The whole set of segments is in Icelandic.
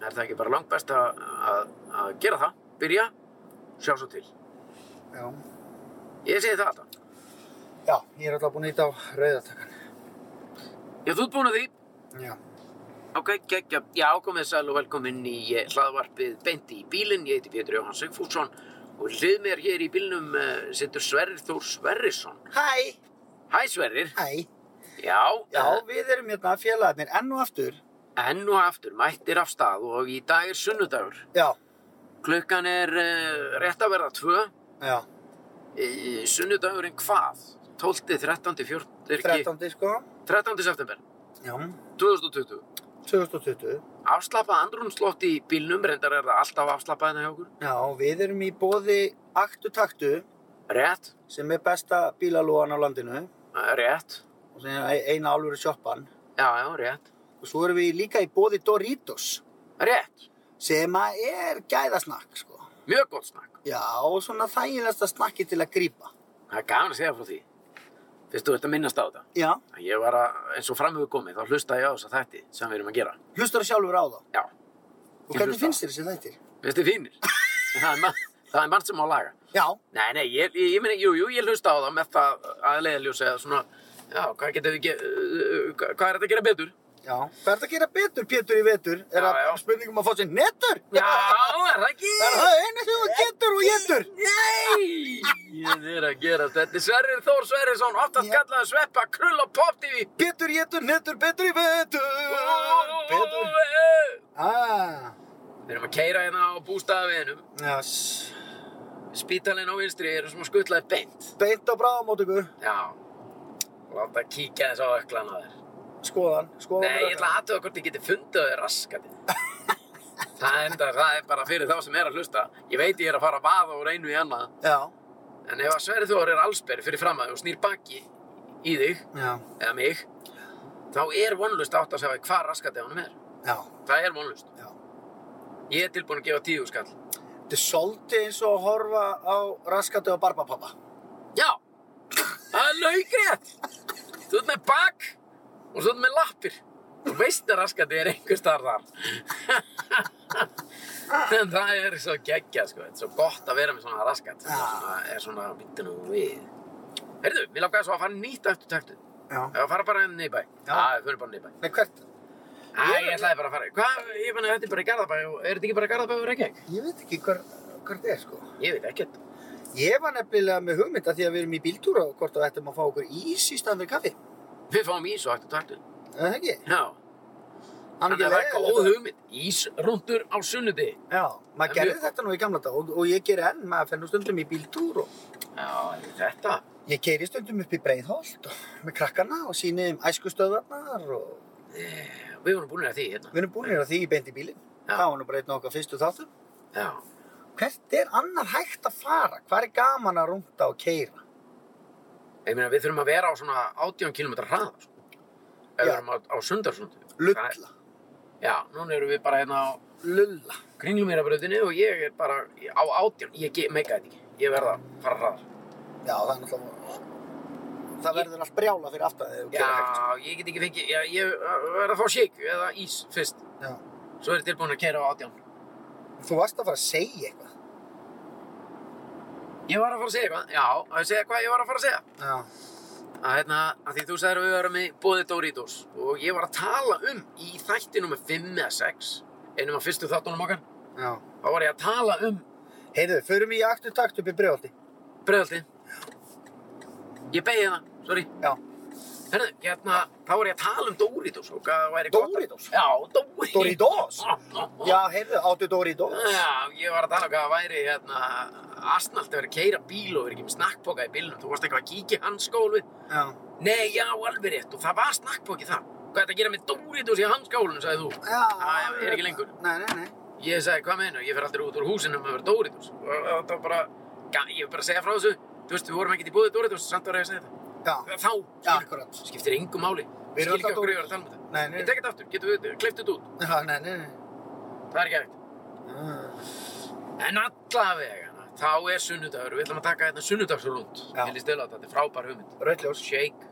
er það ekki bara langt best að, að, að gera það, byrja, sjá svo til. Já. Ég segi það alltaf. Já, ég er alltaf búinn að íta á rauðartakan. Já, þú ert búin að því. Já. Ok, geggja. Já, komið sæl og velkomin í eh, hlaðvarpið Beint í bílinn. Ég heiti Pétur Jóhann Sigfússon og hlið mér hér í bílnum uh, situr Sverrir Þór Sverrisson. Hæ! Hæ Sverrir. Hæ! Já, Já, eh, við erum hérna félagarnir enn og aftur. Enn og aftur mættir af stað og í dag er sunnudagur. Já. Klukkan er uh, rétt að verða tvö. Já. Uh, sunnudagurinn hvað? 12. 13. 14. er ekki- 13. sko. 13. september Já. 2020. 2020. Afslappað andrumslott í bílnum, reyndar er það alltaf afslappað hérna hjá okkur. Já, við erum í bóði Aktu Taktu Rétt, sem er besta bílalúan á landinu rétt, og sem er eina álfur sjoppan. já, já, rétt, svo erum við líka í bóði Doritos rétt, sem að er gæðasnakk sko. mjög gott snakk. Já, og svona þægilegsta snakki til að grípa. Það er gaman að segja frá því. Fyrst þú ert að minnast á þetta. Já, Ég var að, eins og framöfu komið, þá hlustaði ég á þess að þætti sem við erum að gera. hlustar sjálfur á þá. Já, Og hvernig hlusta. finnst þér þessi þættir? finnst þið fínir? það, er það er margt sem á laga. Já, Nei, nei, ég, ég, ég meina, jú, jú, ég hlusta á það með það að leiðaljósi eða svona, já, hvað getur við, ge uh, hvað er þetta að gera betur? Já. Hvað er þetta að gera betur, Pétur í vetur? Er Já, það já. spurningum að fá sér netur? Já, er það ekki? Er það einu sem þú getur og getur? Nei, ég er að gera þetta. Er Sverrir Þór Sverrisson, oftast kallaði Sveppa, Krull og Pop TV. Pétur getur, netur, betur í vetur. Betur. Ah, Við erum að keira hérna á bústaðaveginum. já, s- Spítalinn á vinstri er sem að skutlaði beint. beint á bráðamótöku. Já. Láta kíkja þess á öklan á þér. Skoðan, skoðan. Nei, ég ætla að aðtöða hvort ég geti fundið þau raskatið. það, enda, það er bara fyrir þá sem er að hlusta. Ég veit ég er að fara að vaða úr einu í annað. Já, En ef að Sverri Þór er allsberg fyrir fram að og snýr baki í þig, já, eða mig, þá er vonlust átt að segja hvað raskatið honum er. já, Það er vonlust. já. Ég er tilbúin að gefa tíu skall. Þetta er svolítið eins og að horfa á raskatu og barbapappa. Já, það er laugrétt. Þú ert með bak og ert með lappir. Þú veist að raskatið er einhver starf þar. en það er svo geggjað, sko. Þetta er svo gott að vera með svona raskat. Það er svona, nú við. Heyrðu, við svo að fara nýtt eftir taktu. Að fara bara inn í bæ. Já. Já, við fyrir bara inn í bæ. Nei, hvert? Æ, ég ætlaði bara að fara. Hvað, ég menna, þetta er bara í Garðabæ er þetta ekki bara í Garðabæ og Reykjavík? Ég veit ekki hver þetta er, sko. Ég veit ekkert. Ég var nefnilega með hugmynda því að við erum í bíltúra og hvort að ættum að fá okkur ís í staðan fyrir kaffi. Við fáum ís og taktu. Er það ekki? Já. Þannig að það er góð hugmynd. Ísrúndur á sunnundi. Já, maður gerði við- þetta nú í gamla dag og, og ég ger enn, maður fennur stundum í bíltúr og Já, þetta? ég keiri stundum upp í Breiðholt og, með krakkana og síni um æskustöðvarnar og Við vorum búin að því hérna. við erum búin að því í beint í bílinn. Það var nú bara einn okkar fyrstu þáttum. Já. Hvert er annar hægt að fara? Hvað er gaman að rúnda og keira? Ég meina, við þurfum að vera á svona 18 km hraða, sko. Ef við erum á, á sundarsundu. Lulla, Já, núna erum við bara hérna á lulla. kringlumýrabröðinni og ég er bara á 18. Ég meika þetta ekki. Ég verða að fara hraðar. Já, það er náttúrulega... Það verður allt brjála fyrir þegar þú gerir hægt. Já, ég get ekki fengið, já, ég verða að fá shake eða ís fyrst. Já. Svo er ég tilbúin að keira á 18. Þú varst að fara að segja eitthvað. Ég var að fara að segja eitthvað. Já, að segja hvað ég var að fara að segja. Já. að, hérna, að því þú sagðir að við varum í bóði Doritos og ég var að tala um í þætti nummer 5 eða 6 einum af fyrstu þáttunum okkar Já. þá var ég að tala um Heyrðu, förum við í aktu takt upp í Breiðholti. bregðaldi ég beigði það, sorry Já. Herðu, hérna, þá var ég að tala um Doritos og hvað væri gott að- Doritos? Já, Doritos Doritos? Já, heyrðu, áttu Doritos. Já, ég var að tala um hvað væri hérna asnalt að vera að keira bíl og vera ekki með snakkpoka í bílnum þú varst eitthvað að kíkja hans skólfið Já. Nei, já, alveg rétt og það var snakkpoki það Hvað er þetta að gera með Doritos í hanskálunum, sagði þú Já. Það er ekki lengur. Nei, nei, nei. Ég sagði, hvað meina, ég fer aldrei út úr húsinu. Þú veist, við vorum ekkert í búið Doritos, samt var ég að segja það. Já. Þá, Já, akkurat. skiptir engu máli. Við Skil ekki okkur Doritos. að tala um þetta. Nei, nei. Ég tek þetta aftur, getum við kleift þetta út. Já, nei, nei, nei. Það er ekki hægt. Ah. En allavega, þá er sunnudagur. Við ætlum að taka þetta sunnudagsrúnd. Já. Ég líst til að þetta er frábær hugmynd. Rauðljós. Shake.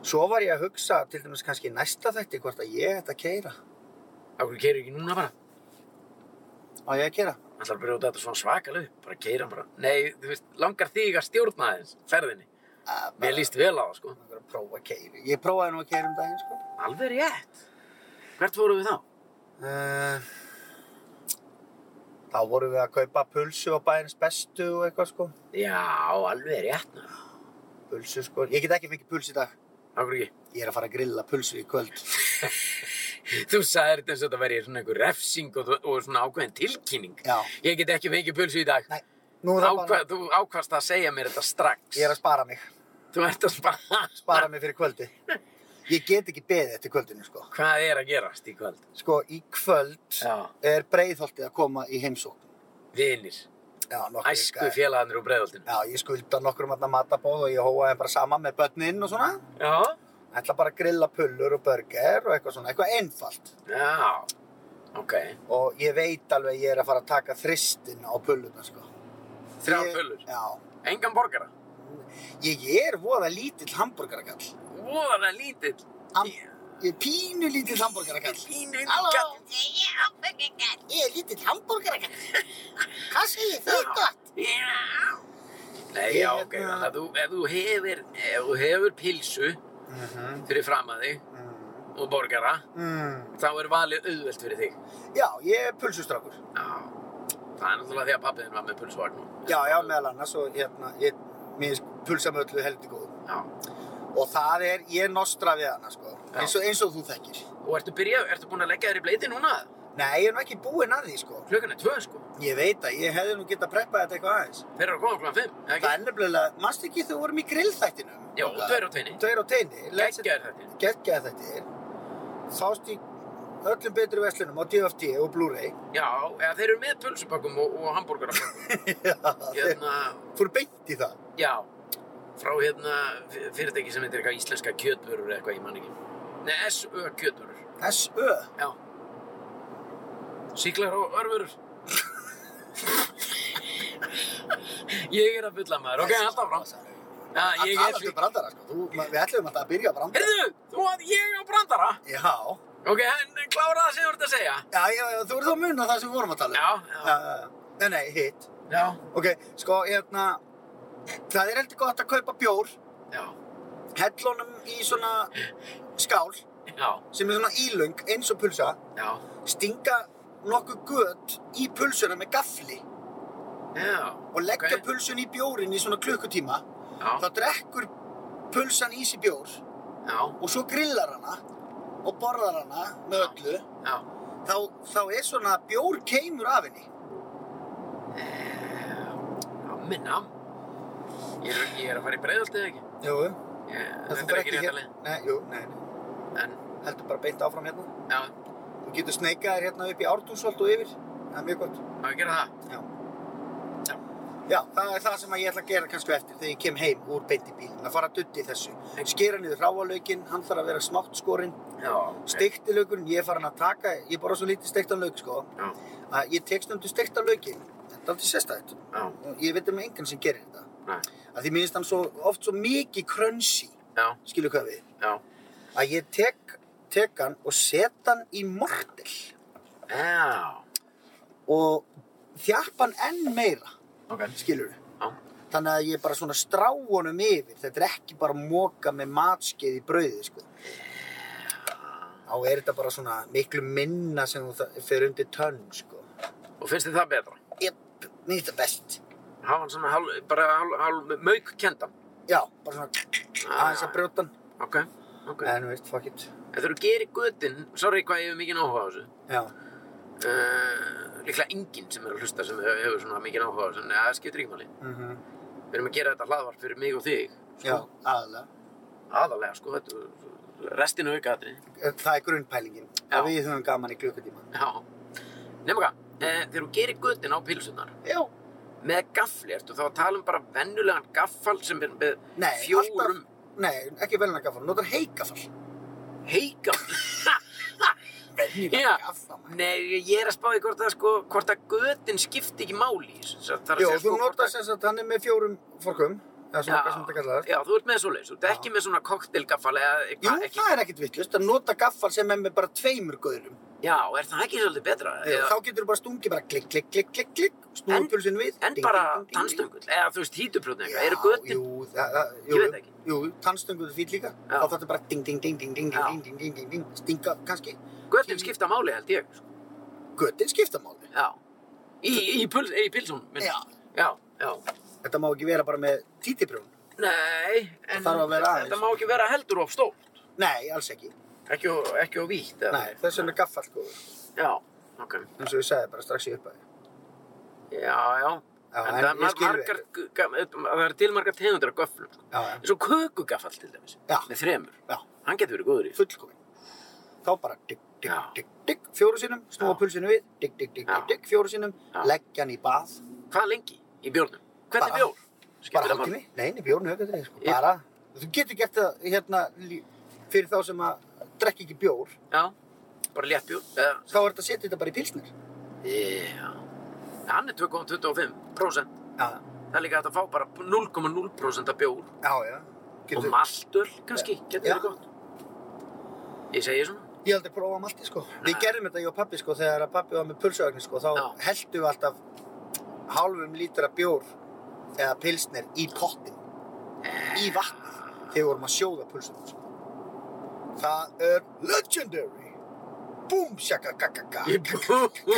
Svo var ég að hugsa til dæmis kannski í næsta þætti hvort að ég ætti að keira. Akkur keirir ekki núna bara? Á ég að kera? Það ætlar að brjóta þetta svona svakalega upp, bara keira bara. Nei, þú veist, langar þig að stjórna aðeins ferðinni. Mér líst vel á það, sko. Prófa. Ég prófaði nú að keira um daginn, sko. Alveg rétt. Hvert fórum við þá? Uh, þá vorum við að kaupa pulsu á bæjarins bestu og eitthvað, sko. Já, alveg rétt. Pulsu, sko. Ég get ekki fengið puls í dag. Akkur ekki? Ég er að fara að grilla pulsu í kvöld. Þú sagðir þetta eins og þetta væri svona einhver refsing og, og svona ákveðin tilkynning. Já. Ég get ekki fengið pulsu í dag. Nei, það bara... Þú ákvast að segja mér þetta strax. Ég er að spara mig. Þú ert að spara. Spara mig fyrir kvöldi. Ég get ekki beðið eftir kvöldinu, sko. Hvað er að gerast í kvöld? Sko, í kvöld Já. er breiðholtið að koma í heimsókn. Vinir. Já, nokkur Æsku félagarnir úr breiðoltinu. Já, ég skulda nokkur um þarna matabóð og ég hóa þeim bara saman með börnin og svona. Já. Ætla bara að grilla pullur og burger og eitthvað svona, eitthvað einfalt. Já. Ok. Og ég veit alveg að ég er að fara að taka þristin á pulluna, sko. Þrjár Ég- pullur. Já. Engan borgara. Ég er voða lítill hambúrgarakall. Voðalega lítill. Am- Ég er pínu lítill hambúrgarakall. Pínu Halló? kall. Ég er lítill hambúrgarakall. Hvað segir þið gott? Já. Nei, Ég já, ok. hérna- Þannig að þú, ef þú hefur, ef þú hefur pilsu Mhm. fyrir fram að þig Mm. og borgara, Mm. þá er valið auðvelt fyrir þig. Já, ég er pulsustrákur. Já. Það er náttúrulega því að pappiðin var með pulsvagn. Já, já, meðal annars og hérna, ég, mér finnst pulsamöllu heldur góð. Já. Og það er, ég nostra við hana, sko. Eins og, eins og þú þekkir. Og ertu byrjað, ertu búin að leggja þér í bleiti núna? Nei, ég er nú ekki búinn að því, sko. Klukkan er tvö, sko. Ég veit að ég hefði nú getað preppað þetta eitthvað aðeins. Þeir eru að koma klukkan fimm, eða Það ekki? er nefnilega, mannst ekki við vorum í grillþættinum? Já, tveir á tveini. Tveir á teini. Geggjaður þetta. Geggjaði þetta. Sást í öllum betri verslunum á DFT og Blu-ray. Já, eða þeir eru með pulsupökkum og, og hambúrgarapökkum. Já, þeir hérna, fór beint í það. Já, frá hérna fyrirtæki sem heitir eitthvað íslenska kjötvörur eða eitthvað, ég man ekki. Nei, SÖ kjötvörur. S.Ö. Já. Síklar og örvörur. ég er að fulla maður, ok, alltaf frá. Ég er Það er brandara, sko. Þú, við ætlum alltaf að byrja að brandara. Heyrðu, þú að ég á brandara. Já. Ok, en klára það sem þú ert að segja. Já, já, já, þú ert að muna það sem við vorum að tala um. Já, já. já. Nei, nei, hitt. Já, Ok, sko, hérna, það er heldur gott að kaupa bjór, já, hellunum í svona skál já, sem er svona ílöng eins og pulsa, já, stinga nokkuð gött í pulsuna með gafli já. og leggja Ok. pulsun í bjórin í svona klukkutíma. Já, Þá drekkur pulsan í sig bjór já, og svo grillar hana og borðar hana með öllu. já. Þá, þá er svona bjór keimur af henni. Já, minna. Ég er, ég er að fara í breiðaltið ekki. Jú, Ég, þetta er ekki hér. réttalega. Nei, jú, nei, nei. En, Heldur bara beint áfram hérna. já, Þú getur sneikað þér hérna upp í Ártúnsholt og yfir. Það er mjög gott. má ég gera það? Já. Já. Já, það er það sem að ég ætla að gera kannski eftir þegar ég kem heim úr beint í bíl. Að fara að dutti þessu. Skera niður hráalaukinn, hann þarf að vera smátt skorinn. Já, ok. Stekti laukun, ég er farin að taka, ég borða svo lítið stektan lauk, sko. Já, Að ég tek stundu stektan laukinn. Þetta er alltaf sérstætt. já, Ég veit um engan sem gerir þetta. nei, Að því minnst hann svo, oft svo mikið krönsi, já, skilur hvað við. já. Að ég tek, tek hann og set hann í mortel Já, og þjappa hann enn meira, ok. skilur við. Þannig að ég bara svona strá honum yfir. Þetta er ekki bara móka með matskeið í brauðið, sko. Þá er þetta bara svona miklu minna sem þú fer undir tönn, sko. og finnst þið það betra? Mér finnst það best. Hafa hann svona hálf, bara hálf, hálf mauk kendan? Já, bara svona aðeins að brjóta hann. Ok, ok. En þú veist, fuck it. Ef þú gerir götin, sorry hvað ég hef mikið áhuga á þessu. Já, Uh, líklega enginn sem er að hlusta sem hefur, hefur svona mikið áhuga á þessu, en það skiptir ekki máli. mhm, Við erum að gera þetta hlaðvarp fyrir mig og þig. já, aðalega. Aðalega, sko, þetta, restinu aukaðri. Það er grunnpælingin. Að við höfum gaman í klukkutíma. Já. Nefnum hvað, þegar þú gerir götin á pilsunar, Já. Með gafli, ertu þá að tala um bara vennulegan gaffal sem er með Nei, fjórum alltaf, nei, ekki velna gaffal, notar heikafal. Já. gaffal, maður. Nei, ég er að spá í hvort að, sko, hvort að götin skipti ekki máli Jó, þú sko, notar sem sagt, hann er með fjórum þetta kallar. Já, þú ert með svoleiðis, þú ert ekki með svona koktelgaffal eða Jú, það er ekkert vittlust, að nota gaffal sem er með bara tveimur göðlum. Já, er það ekki svolítið betra? Eða, þá getur þú bara stungið bara klikk, klikk, klikk, klikk, klikk, snúið pulsinu við. En ding, bara tannstöngul, eða þú veist hítuprjótni eitthvað, eru Já, götin? Jú, það, jú, Ég veit ekki. Jú, tannstöngul er fýll líka. Þá þarf þetta bara ding, ding, ding, ding, ding, ding, ding, ding, ding, ding, stinga kannski. Götin skipta máli held ég, sko. Götin skipta máli. Já. Í, í, í pilsum, minn. Já. Já, já. Þetta má ekki vera bara með títibrjón. Nei, en þetta má ekki vera heldur of stórt. Nei, alls ekki. Ekki, ekki of vítt? Nei, þess vegna er gaffall góður. Já, ok. Eins og ég sagði bara strax í uppæði. Já, já. Já, en það, margar, ga- það er til margar tegundir af göflum, sko. Já, já, og kökugaffall til dæmis, Já. með þremur. já, Hann getur verið góður í. fullkomin. Þá bara digg, digg, digg, digg, fjóru sinnum, snúa pulsinu við, digg, digg, digg, digg, fjóru sinnum, Já. leggja hann í bað. Hvað lengi í bjórnum? Hvernig Bara- bjór? bara hálftími, nei, nei, bjórn höfðu þetta, getur fyrir þá sem að drekka ekki bjór, Já, bara létt bjór. Eða, þá er þetta að setja þetta bara í pilsnir. já. Hann er 2,25%. Já, Það er líka að fá bara 0,0% af bjór. já, já. Og Getur, maltöl, kannski, getur Já. verið gott. Ég segi svona. ég að prófa malti, sko. Við Nei. gerðum þetta, ég og pappi, sko, þegar pappi var með pulsuögnin, sko, þá Já. heldum við alltaf hálfum lítra bjór eða pilsnir í pottin, í vatnið, þegar við vorum að sjóða pulsunum, sko. Það er legendary. Búm, shaka, kaka, kaka. Bú.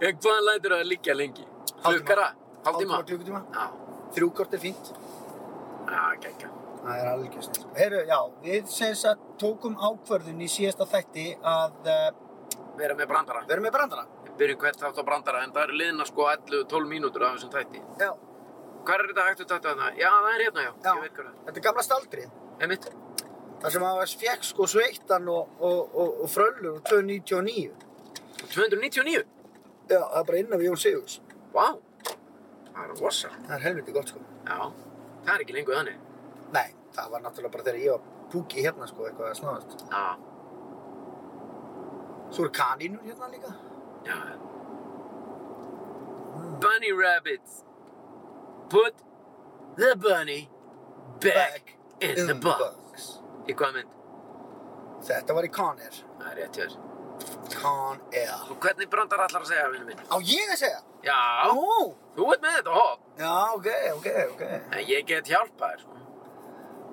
En hvað lætur það að liggja lengi? Hálftíma. Flukkara? Hálftíma? Hálftíma, klukkutíma. Já. Þrjú kort er fínt. Já, geggja. Það er alveg snill. Herru, já, við sem sagt tókum ákvörðun í síðasta þætti að uh, Vera með brandara. vera með brandara. Við byrjum hvert þátt á brandara en það eru liðna sko 11-12 mínútur af þessum þætti. Já, Hvað er þetta hægt að tætta þarna? Já, það er hérna, já. Já. Ég veit hvað það er. þetta er gamla staldrið. Einmitt. Það sem að fekk sko sveittan og, og, og, og fröllur og 299. 299? Já, það er bara innan við Jón Sigurs. Vá. Það er rosa. Það er helviti gott sko. Já. Það er ekki lengur þannig. Nei, það var náttúrulega bara þegar ég var púki hérna sko, eitthvað að snáðast. Já. Svo eru kanínur hérna líka. Já. Bunny rabbits. Put the bunny back, in, the box. Í hvað mynd? Þetta var í Con Air. Það er rétt hér. Con Air. Og hvernig brandar allar að segja, vinnu minn? Á ég að segja? Já, Ó, þú ert með þetta hótt. já, ok, ok, ok. En ég get hjálpað þér, sko.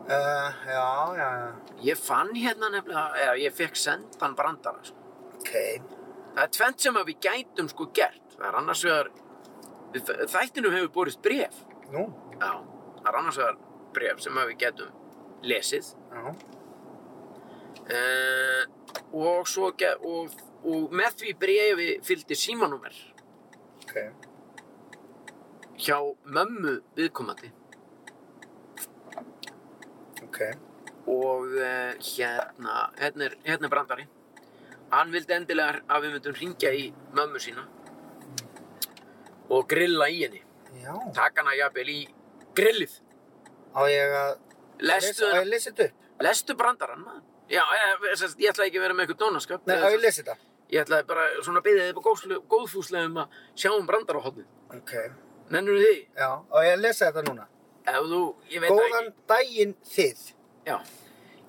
Uh, já, já, já. Ég fann hérna nefnilega, eða ég fekk sendan brandara, sko. Ok. Það er tvent sem við gætum sko gert. Það er annars vegar, þættinum hefur borist bref. Nú, Já, það er annars vegar bref sem við getum lesið. Uh, og, svo, og, og með því brefi fylgdi símanúmer Ok. hjá mömmu viðkomandi. Ok. Og uh, hérna, hérna er, hérna er brandari. Hann vildi endilega að við myndum hringja í mömmu sína og grilla í henni. Já. Taka hana jafnvel í grillið. Á ég að Lestu, lesa, á að lestu brandarann, maður. Já, ég, ég, ég ætlaði ekki að vera með eitthvað dónaskap. Nei, á ég að lesa þetta? Ég ætlaði bara svona að byggja þið góðfúslega um að sjá um brandarahotnið. Ok. Nennur því? Já, á ég að lesa þetta núna? Ef þú, ég veit það Góðan daginn þið. Já.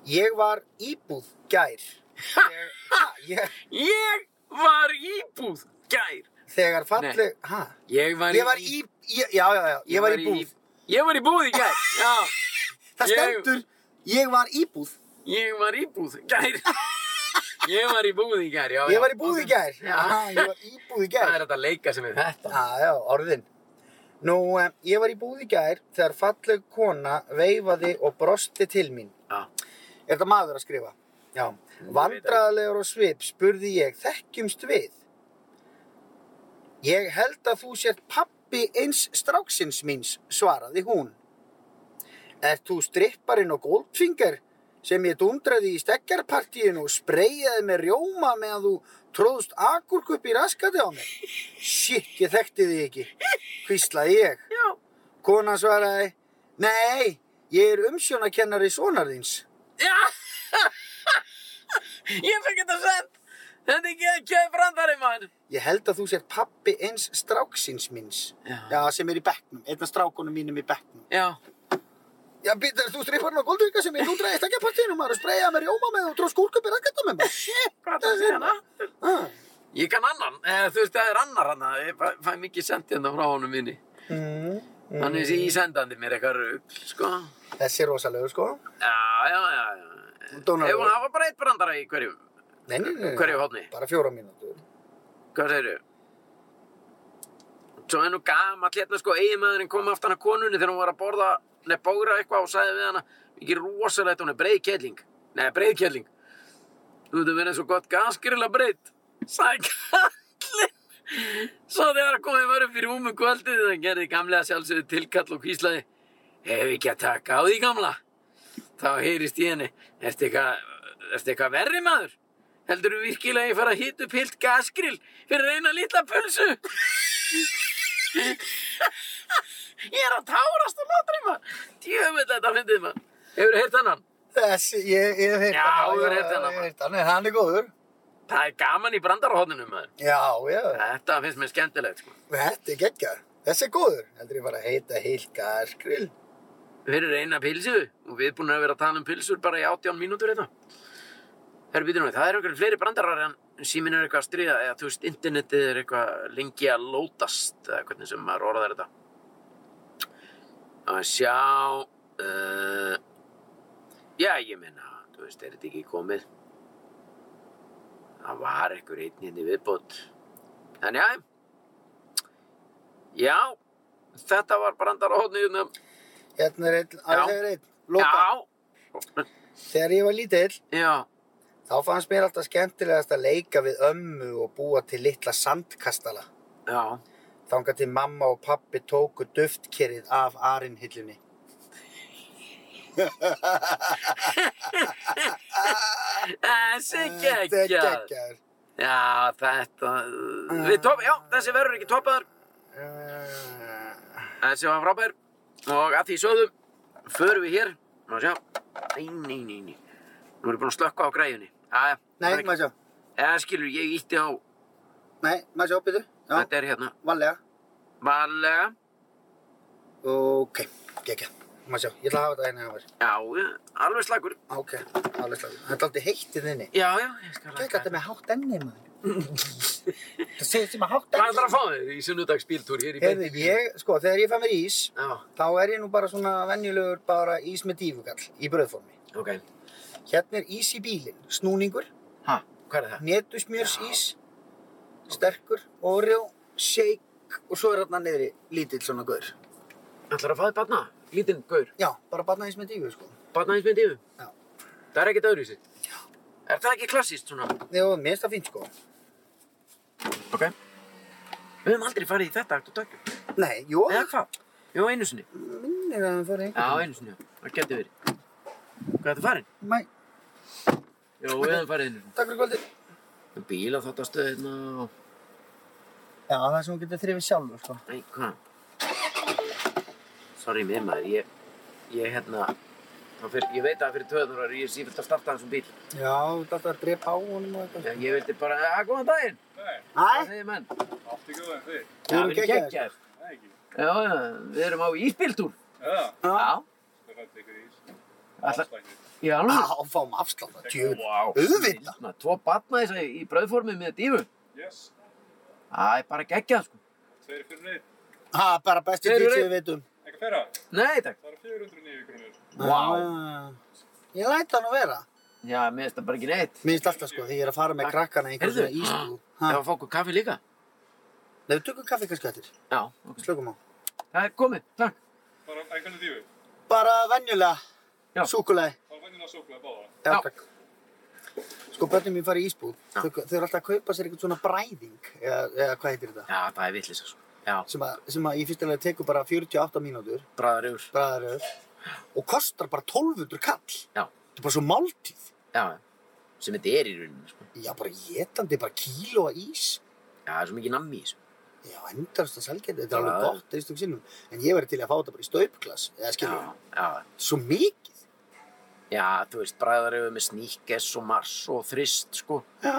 Ég var íbúð gær. Ég, ha, ég, Ég var íbúð gær. þegar falleg, ha? Ég var, Ég var í, ég, já, já, já, ég var í búð. Ég var í búð í gær. Já. Það stendur, ég var íbúð. Ég var í búð gær. Ég var í búð í gær, já. Ég var í búð í gær. Já. Ég var íbúð í Það gær. er þetta leika sem er þetta. Já, já, orðin. Nú, eh, ég var í búð í gær þegar falleg kona veifaði og brosti til mín. Já. Er þetta maður að skrifa? Já. Vandræðalegur og svip spurði ég, þekkjumst við? Ég held að þú sért pappi eins stráksins míns, svaraði hún. Er þú stripparinn og goldfinger sem ég dundraði í stekjarpartíinu og spreyjaði með rjóma meðan þú tróðst agurk upp í raskati á mig? Shit, ég þekkti þig ekki, hvíslaði ég. Já. Konan svaraði, nei, ég er umsjónakennari sonar þíns. Já. Ég fekk þetta sent. Þetta er ekki að brandari, mann. Ég held að þú sért pappi eins stráksins minns. Já. Já, sem er í bekknum. Einn af strákunum mínum í bekknum. Já. Já, býttu, þú stripparinn á Goldvíka sem ég núndraði í stekjapartíinu, maður, og spreyjaði með rjóma með og tróð skúrkupi rakketta með maður. Shit! Hvað er það að segja hana? Ah. Ég kann annan, eða þú veist, það er annar hann, ég fæ, fæ mikið sendið hérna frá honum minni. Mm. Hann er í sendandi mér eitthvað rugl, sko. Þessi er rosalegur, sko. Já, já, já, já. Dónaldur. Ef hún hafa bara eitt brandara í hverju, Nei, nei, nei. hverju hóðni. Bara fjóra mínútur. Hvað segirðu? Svo er nú gamall hérna sko, eiginmaðurinn kom aftan að konunni þegar hún var að borða, neð bóra eitthvað og sagði við hana, ekki rosalegt, hún er breið kelling. Nei, breið kelling. Þú veit að vera svo gott gasgrilla breytt, sagði kallinn. Svo þegar komið var upp fyrir úmu kvöldið, það gerði gamlega sjálfsögðu tilkall og hvíslaði, hef ekki að taka á því gamla. Þá heyrist í henni, ertu eitthvað, eitthvað verri maður? Heldur þú virkilega að ég fara að hita upp heilt gasgrill fyrir eina lítla pulsu? ég er að tárast og látri maður. Djöfull þetta fyndið maður. Hefur þú heyrt hennan? Þessi, ég, ég hef heyrt Já, hann. þú hefur heyrt hann, Ég hef heyrt hann, en hann er góður. Það er gaman í brandarahotninu maður. Já, já. Þetta finnst mér skemmtilegt sko. Þetta er geggjað. Þessi er góður. Heldur ég fara að heita heilt gasgrill. Fyrir eina pilsu og við erum búin að vera að tala um pilsur bara í 18 mínútur þetta. Herru býtur nú, það er einhverjum fleiri brandarar en síminn er eitthvað að stríða eða þú veist, internetið er eitthvað lengi að lótast eða hvernig sem maður orðar þetta. Að sjá, uh, já ég meina, þú veist, er þetta ekki komið? Það var einhver einn hérna í viðbót. En já, já, þetta var brandar á hóðni hérna. Hérna er einn, að það er einn. Lóta. Já, Þegar ég var lítill, já, þá fannst mér alltaf skemmtilegast að leika við ömmu og búa til litla sandkastala. já. Þangað til mamma og pappi tóku duftkerið af arinhillunni. Þessi geggjaður. Já, þetta, við top, já, þessi verður ekki toppaður. Uh, Þessi var frábær. Og að því sögðum, förum við hér. Má sjá. Nei, nei, nei, nei. Nú erum við búin að slökka á græjunni. Jæja. Nei, það er ekki- maður sjá. Eða skilur, ég ítti á, Nei, maður sjá, byrju. Þetta er hérna, vanlega. valega. Ok, geggjað. Maður sjá, ég ætla að hafa þetta hérna hjá mér. Já, alveg slagur. Ok, alveg slagur. Þetta er aldrei heitt í þinni. Já, já, ég skal Gæt, þetta er með hátt enni, maður. það segir sem að hátt Hvað enni. ætlar að fá þig í sunnudagsbíltúr hér í Heyrðu, beinni? ég, sko, þegar ég fæ mér ís, Já, þá er ég nú bara svona venjulegur bara ís með dífugall í brauðformi. ok. Hérna er ís í bílinn, snúningur, Ha, hvað er það? netusmjörs ís, sterkur, Oreo, shake og svo er hérna niðri lítill svona gaur. Ætlar að fá þig barna? Lítinn gaur? Já, bara barnaðis með dífu, sko. Barna eins með dífu? Já. Það er ekkert öðruvísi? Já. Er það ekki klassíst svona? Jó, mér finnst það fínt, sko. Ok. Við höfum aldrei farið í þetta akt og dökjum. Nei, jú, Eða hvað? Jú, einu sinni. minnir að það fór einhvern. Já, einu sinni. Það getur verið. Hvað er það farin? Mæ, Jú, við einu sinni. takk fyrir kvöldi. Bíla þátt að stöðina og... Já, það er sem hún getur þrifið sjálfur, sko. Nei, hvað? Sorry mér maður, ég... Ég hérna... þá Fyrir, ég veit að fyrir töðunar ég er sífilt að starta þessum bíl. Já, þú ert alltaf að drepa á honum og eitthvað. En ég vildi bara, að góðan daginn. Nei, Hvað segir menn? allt í góð en þið. Við erum Já, ekki. Já, já, við erum á ísbíltúr. Já, já, Já. það fætti ykkur ís. Ætla- Afslættir. Já, alveg. á, fáum afslátt. Auðvitað. Snilld, maður. Tvo batna þess í brauðformi með dífu. Yes, Það er bara geggjað, sko. tveir fyrir neitt. Ha, bara besti dýr sem við veitum. Eitthvað fyrra, Nei, takk. það eru 409 krónur. Vá. Ah, Ég læt það nú vera. Já, mér finnst það bara ekki neitt. Mér finnst alltaf, sko, þegar ég er að fara með krakkana í einhver Heyrðu, svona ísbú. ef að fá okkur kaffi líka. Nei, við tökum kaffi kannski eftir. Já, ok. Slökum á. Það er komið, takk. Bara einhvern dífu. Bara venjulega. Já. Súkulæði. Það var venjulega súkulega báða. Já, Já. takk. Sko, börnum mín fara í ísbúð. Já. Þau, þau eru alltaf að kaupa sér eitthvað svona bræðing. Eða, eða hvað heitir þetta? Já, það er vitlis þessu. Já, Sem að, sem að í fyrstulega tekur bara 48 mínútur. bræðar yfir. Bræðaröð. Og kostar bara 1200 kall. Já, Þetta er bara svo máltíð. já, sem þetta er í rauninni, sko. Já, bara getandi, bara kílóa ís. Já, það er svo mikið nammi í þessu. Já, endast að selgeta. Þetta er Já. alveg gott einstaklega sinnum. En ég verði til að fá þetta bara í staupglas. Eða Já, skilur. já. Svo mikið. Já, þú veist, bræðar yfir með sníkes og mars og þrist, sko. Já.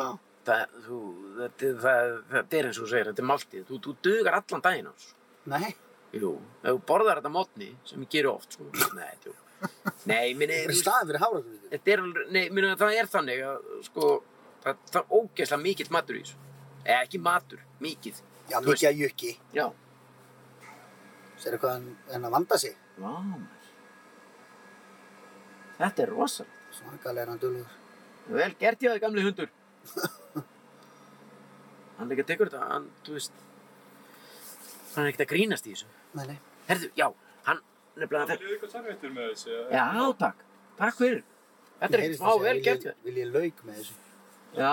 Það, þú, þetta, það, þetta er eins og þú segir, þetta er máltíð. Þú, þú dugar allan daginn á þessu. Nei. Jú, ef þú borðar þetta mótni, sem ég gerir oft, sko. Nei, jú. Nei, minni, Bara í staðin fyrir hafragröð. þetta er, nei, minni, það er þannig að, sko, það, það er ógeðslega mikill matur í þessu. Eða ekki matur, mikið. Já, mikið að jökki. Já. Sér hvað hann, hann að vanda sig. Vá. Þetta er rosalega. Svakalega er hann dölur. Vel gert ég það, gamli hundur. hann líka tekur þetta, hann, þú veist, hann er ekkert að grínast í þessu. Nei, nei. Herðu, já, hann, nefnilega, Það er eitthvað sarvettur með þessu. já, takk, takk fyrir. Þetta er ekkert smá vel gert þér. Vil ég lauk með þessu? Já,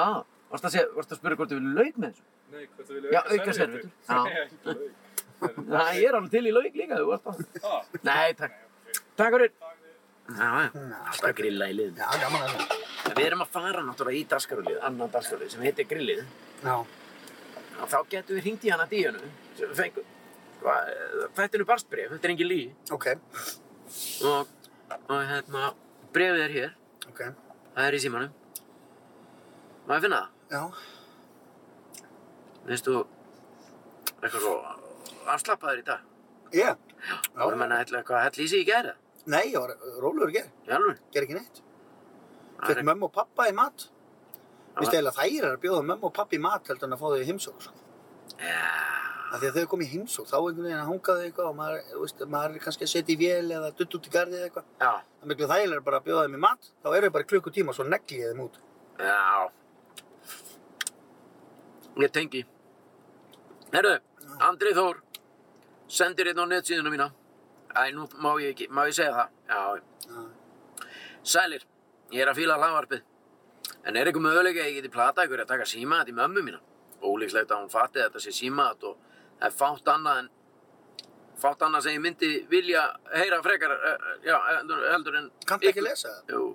varst að, segja, varst að spyrja hvort þú vilja lauk með þessu? Nei, hvað þú Já, auka servéttur. Já. Nei, ekki lauk. Það ég er alveg til í lauk líka, þú varst að. Ah, Nei, takk, takk fyrir. Já, já, alltaf að grilla í liðinu. Já, gaman að það. Við erum að fara náttúrulega í dagskarulið, annan dagskarulið sem heitir grillið. Já. Og þá getum við hringt í hana díunu sem við fengum. Þetta er nú barstbref, þetta er engin lí. Ok. Og, og hérna, brefið er hér, Ok. það er í símanum. Má ég finna það? Já. Veist þú, eitthvað svo afslappaður í dag? Ég? Það voru menna eitthvað eitthvað hell í sig í gæra. Nei, ég var. Í alveg? Ger ekki neitt. Fekk mömmu og pappa í mat. Já. Vist eiginlega þær að bjóða mömmu og pappa í mat heldur en að fá þau í heimsók. Sko. Já, Af því að þau kom í heimsók, þá einhvern veginn að hungaðu eitthvað og maður, veist, maður er kannski að setja í vél eða dutt út í gardi eða eitthvað. já, Það er miklu þægilega bara að bjóða þeim í mat, þá eru þau bara klukkutíma og svo negli ég þeim út. já. Ég tengi. Herru, Andri Þór, sendir einn á netsíðuna mína. Æ, nú má ég ekki, má ég segja það? Já, Já. Sælir, ég er að fíla hlaðvarpið. En er eitthvað mögulega að ég geti plata ykkur að taka símaðat í mömmu mína? Ólíkslegt að hún fatti þetta sé símaðat og það er fátt annað en fátt annað sem ég myndi vilja heyra frekar, uh, já, heldur, en Kanntu ekki lesa það? Jú,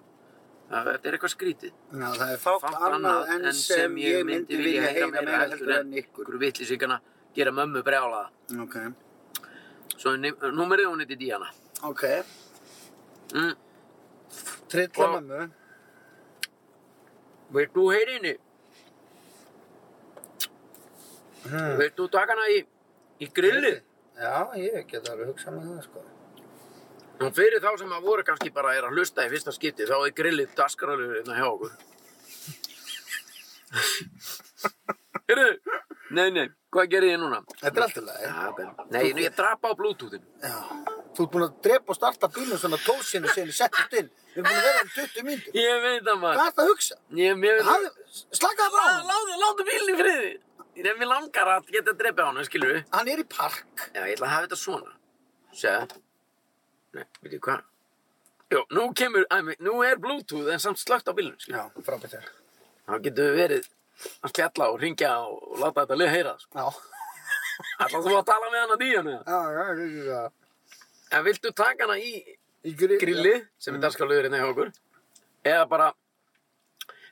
þetta er eitthvað skrítið. Já, það er fátt, annað en sem ég myndi vilja heyra meira heldur en ykkur. Ykkur vittlisíkana gera mömmu brjálaða. Ok, Svo er númerið hún heiti Díana. ok. Mm. Trilla mömmu. Vilt þú heyri henni? Hmm. Vilt þú taka hana í, í grillið? Já, ég get alveg hugsað með það, sko. Og fyrir þá sem að voru kannski bara er að hlusta í fyrsta skipti, þá er grillið dasgralur hérna hjá okkur. Heyrðu, nei, nei, hvað gerir ég núna? Þetta er alltaf ok. Nei, ég, ég drapa á bluetoothinu. Já. Þú ert búin að drepa og starta bílum svona tósinu sem ég settist inn. Við erum búin að vera um 20 mínútur. Ég veit það Hvað maður. ert að hugsa? Ég, veit það. Hafðu, slakaðu frá. Láðu, láðu bílinn í friði. Ég nefnir langar að geta drepið á hann, skilur við. Hann er í park. Já, ég ætla að hafa þetta svona. Segja. Nei, veit ég hvað? Jó, nú kemur, nú er bluetooth en samt slögt á bílunum, skilur Já, frábært þér. Þá getum við verið að spjalla og ringja og, láta þetta lið heyra. Sko. Já. Ætla þú að tala með díjanu? Já, já, já, já. En viltu taka hana í Í grill. grilli, sem er dagskáluður hérna hjá okkur? Eða bara,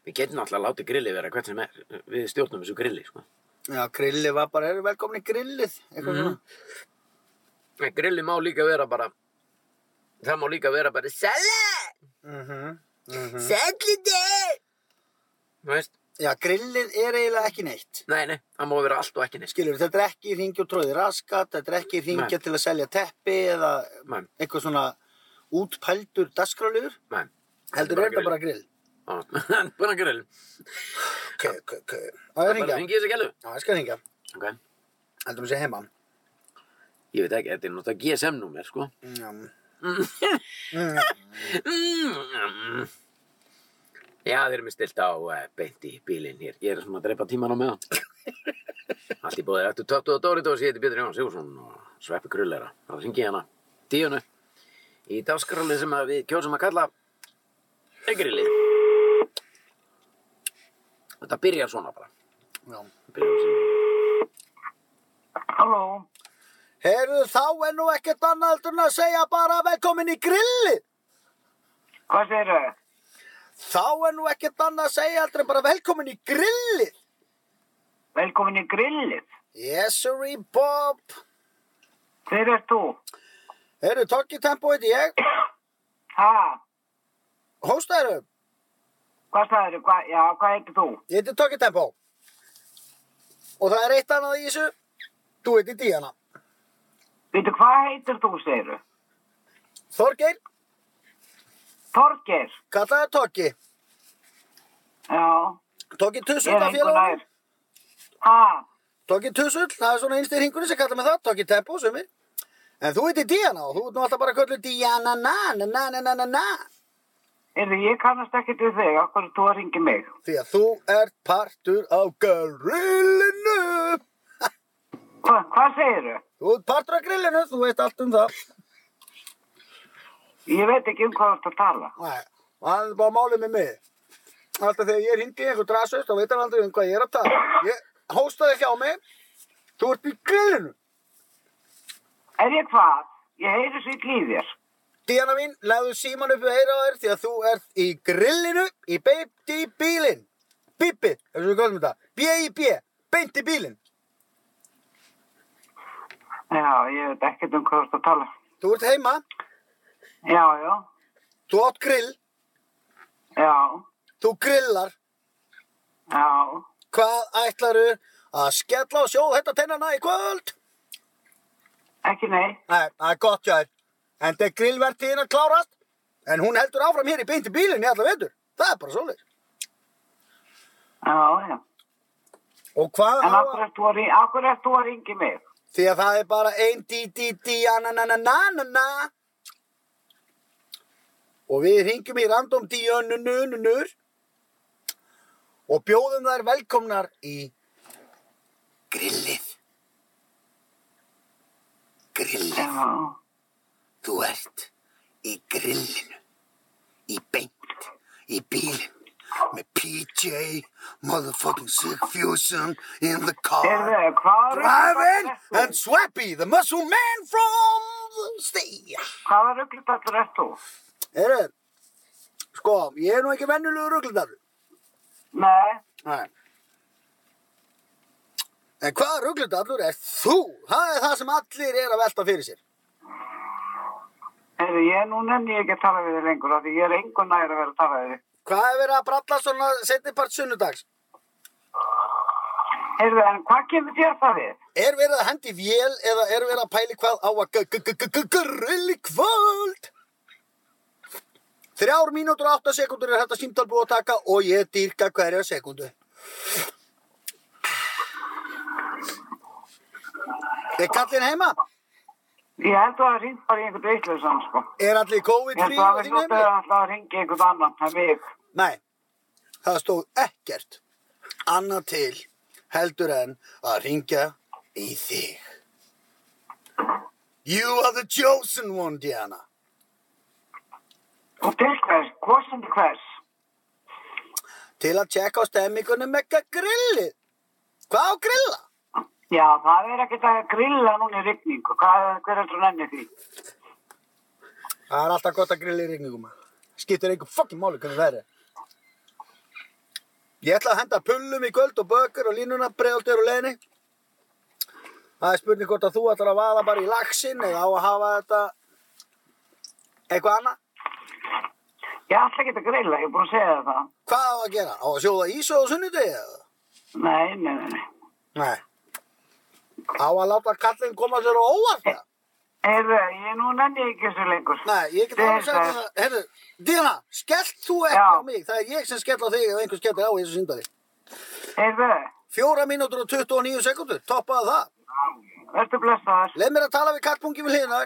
við getum náttúrulega látið grilli vera hvert sem er, við stjórnum þessu grilli, sko. Já, grilli var bara, eru velkomin í grillið. Eitthvað Mhm. svona. Grilli má líka vera bara, það má líka vera bara, salat, Mhm. Mhm. salati, þú veist? Já, grillið er eiginlega ekki neitt. Nei, nei, það má vera allt og ekki neitt. Skilur, þetta er ekki ringi og tróði raskat, þetta er ekki ringi Nei. til að selja teppi eða Nei, eitthvað svona útpældur dagskráliður. nei. Heldur bara er þetta bara grill. Já, búin að grill. Ok, ok, ok. Á ég að Bara ringja? ringi þessi gælu. Já, ég skal ringja. Ok. Heldur mér sé heima. Ég veit ekki, þetta er náttúrulega GSM-númer, sko. Já. Mm. Mm. Já, þeir eru mér stilt á uh, beint í bílinn hér. Ég er svona að drepa tíman á meðan. Allt í bóðið eftir töttu og Doritos, ég heiti Pétur Jón Sigursson og Sveppi Krullera. Það ringi hana díunu í dagskrálið sem við kjósum að kalla Egrili. Þetta byrjar svona bara. Já. Byrjar svona. Halló, Herðu, þá er nú ekkert annað en að segja bara velkomin í grillið. hvað segir þau? Þá er nú ekkert annað að segja heldur en bara velkomin í grillið. Velkomin í grillið. Yes, sirree, Bob. Hver er þú? Herðu, Tokki Tempo heiti ég. Ha, Hóstaðuru, hvað þau? Hva, já, hvað heitir þú? ég heiti Tokki Tempo. Og það er eitt annað í þessu. Þú heiti Díana. Veitu, hvað heitir þú, segir þau? Þorgeir, Torger. Kallaði Tokki. Já, ég Tussull er af félagunum. Ha, Tokki Tussull, það er svona einst í hringunni sem kallar mig það. Tokki Tempo, sumir. En þú heitir Diana og þú ert nú alltaf bara að kalla Diana na na na na na na na. heyrðu, ég kannast ekkert við þig. Akkur þú að ringi mig. Því að þú ert partur af grillinu. Hva, hvað segirðu? Þú ert partur af grillinu, þú veist allt um það. Ég veit ekki um hvað þú ert að tala. Nei, það er bara málið með mig. Alltaf þegar ég ringi einhver drasust, þá veit hann aldrei um hvað ég er að tala. Ég hóstaði ekki á mig. Þú ert í grillinu. Er ég hvað? Ég heyri svo í líðir. Díana mín, legðu síman upp við heyra á þér því að þú ert í grillinu í beint í bílinn. Eins og við kallum þetta. B-I-B, beint í bílinn. Já, ég veit ekkert um hvað þú ert að tala. Þú ert heima, Já, já, þú átt grill, já, þú grillar. já. Hvað ætlaru að skella og sjóða þetta tennana í kvöld? Ekki nei. Nei, það er gott hjá þér. En þetta er grillvertíðin að klárast. En hún heldur áfram hér í beint í bílinn í alla vetur. Það er bara svoleiðis. Já, já. Og hvað En á akkur að... af hverju ert þú að ringi mig? Því að það er bara ein dí dí dí na na na na na na Og við ringjum í random díönunununur og bjóðum þær velkomnar í grillið. Grillið. Já, Þú ert í grillinu, í beint, í bílinn, með PJ, motherfucking Sick Fusion in the car. Driving and Swappy, the muscle man from the state. Hvaða ruglutallur ert þú? Heyrðu, sko, ég er nú ekki venjulegur rugglindarur. Nei, Nei. En hvaða rugglindarur er þú? Það er það sem allir er að velta fyrir sér. heyrðu, ég nú nenni ég ekki að tala við þig lengur af því ég er engur nær að vera að tala við þig. Hvað er verið að bralla svona setni part sunnudags? Heyrðu, en hvað kemur þér það við? Er verið að hendi vél eða er verið að pæli hvað á að g- g- g- g- g- grilli kvöld? Þrjár mínútur og átta sekundur er þetta símtal búið að taka og ég dýrka hverja sekundu. Er kallinn heima? Ég held að það hringt bara í einhvern veitlusan, sko. Er allir Ég COVID-free held á það þínu hljótið heimili? að alltaf að ringi einhvern annan, það er mig. Nei, það stóð ekkert annað til heldur en að ringja í þig. You are the chosen one, Diana. Og til hvers, hvorsandi hvers? Til að tjekka á stemmingunum með grillið. Hvað á grilla? Já, það er ekkert að grilla núna í rigningu. Hvað, hver heldur nenni því? Það er alltaf gott að grilla í rigningum. Skiptir einhver fokkin máli hvernig það er. Ég ætla að henda pullum í kvöld og bökur og línuna bregðaldur og leðni. Það er spurning hvort að þú ætlar að vaða bara í laxinn eða á að hafa þetta eitthvað annað. Ég ætla ekki að grilla, ég er búin að segja þér það. Hvað á að gera? Á að sjóða á sunnudegi eða? Nei, nei, nei, nei. Á að láta kallinn koma sér á óvart það? Heyrðu, ég nú nenni ekki þessu lengur. Nei, ég get alveg sagt það. Herru, Díana, skellt þú ekki Já. á mig. Það er ég sem skell á þig ef einhver skellir á í þessu syndari. Heyrðu, Fjóra mínútur og 29 sekundur, toppaði það. verður blessaður. Leð mér að tala við kattpungi við hliðina.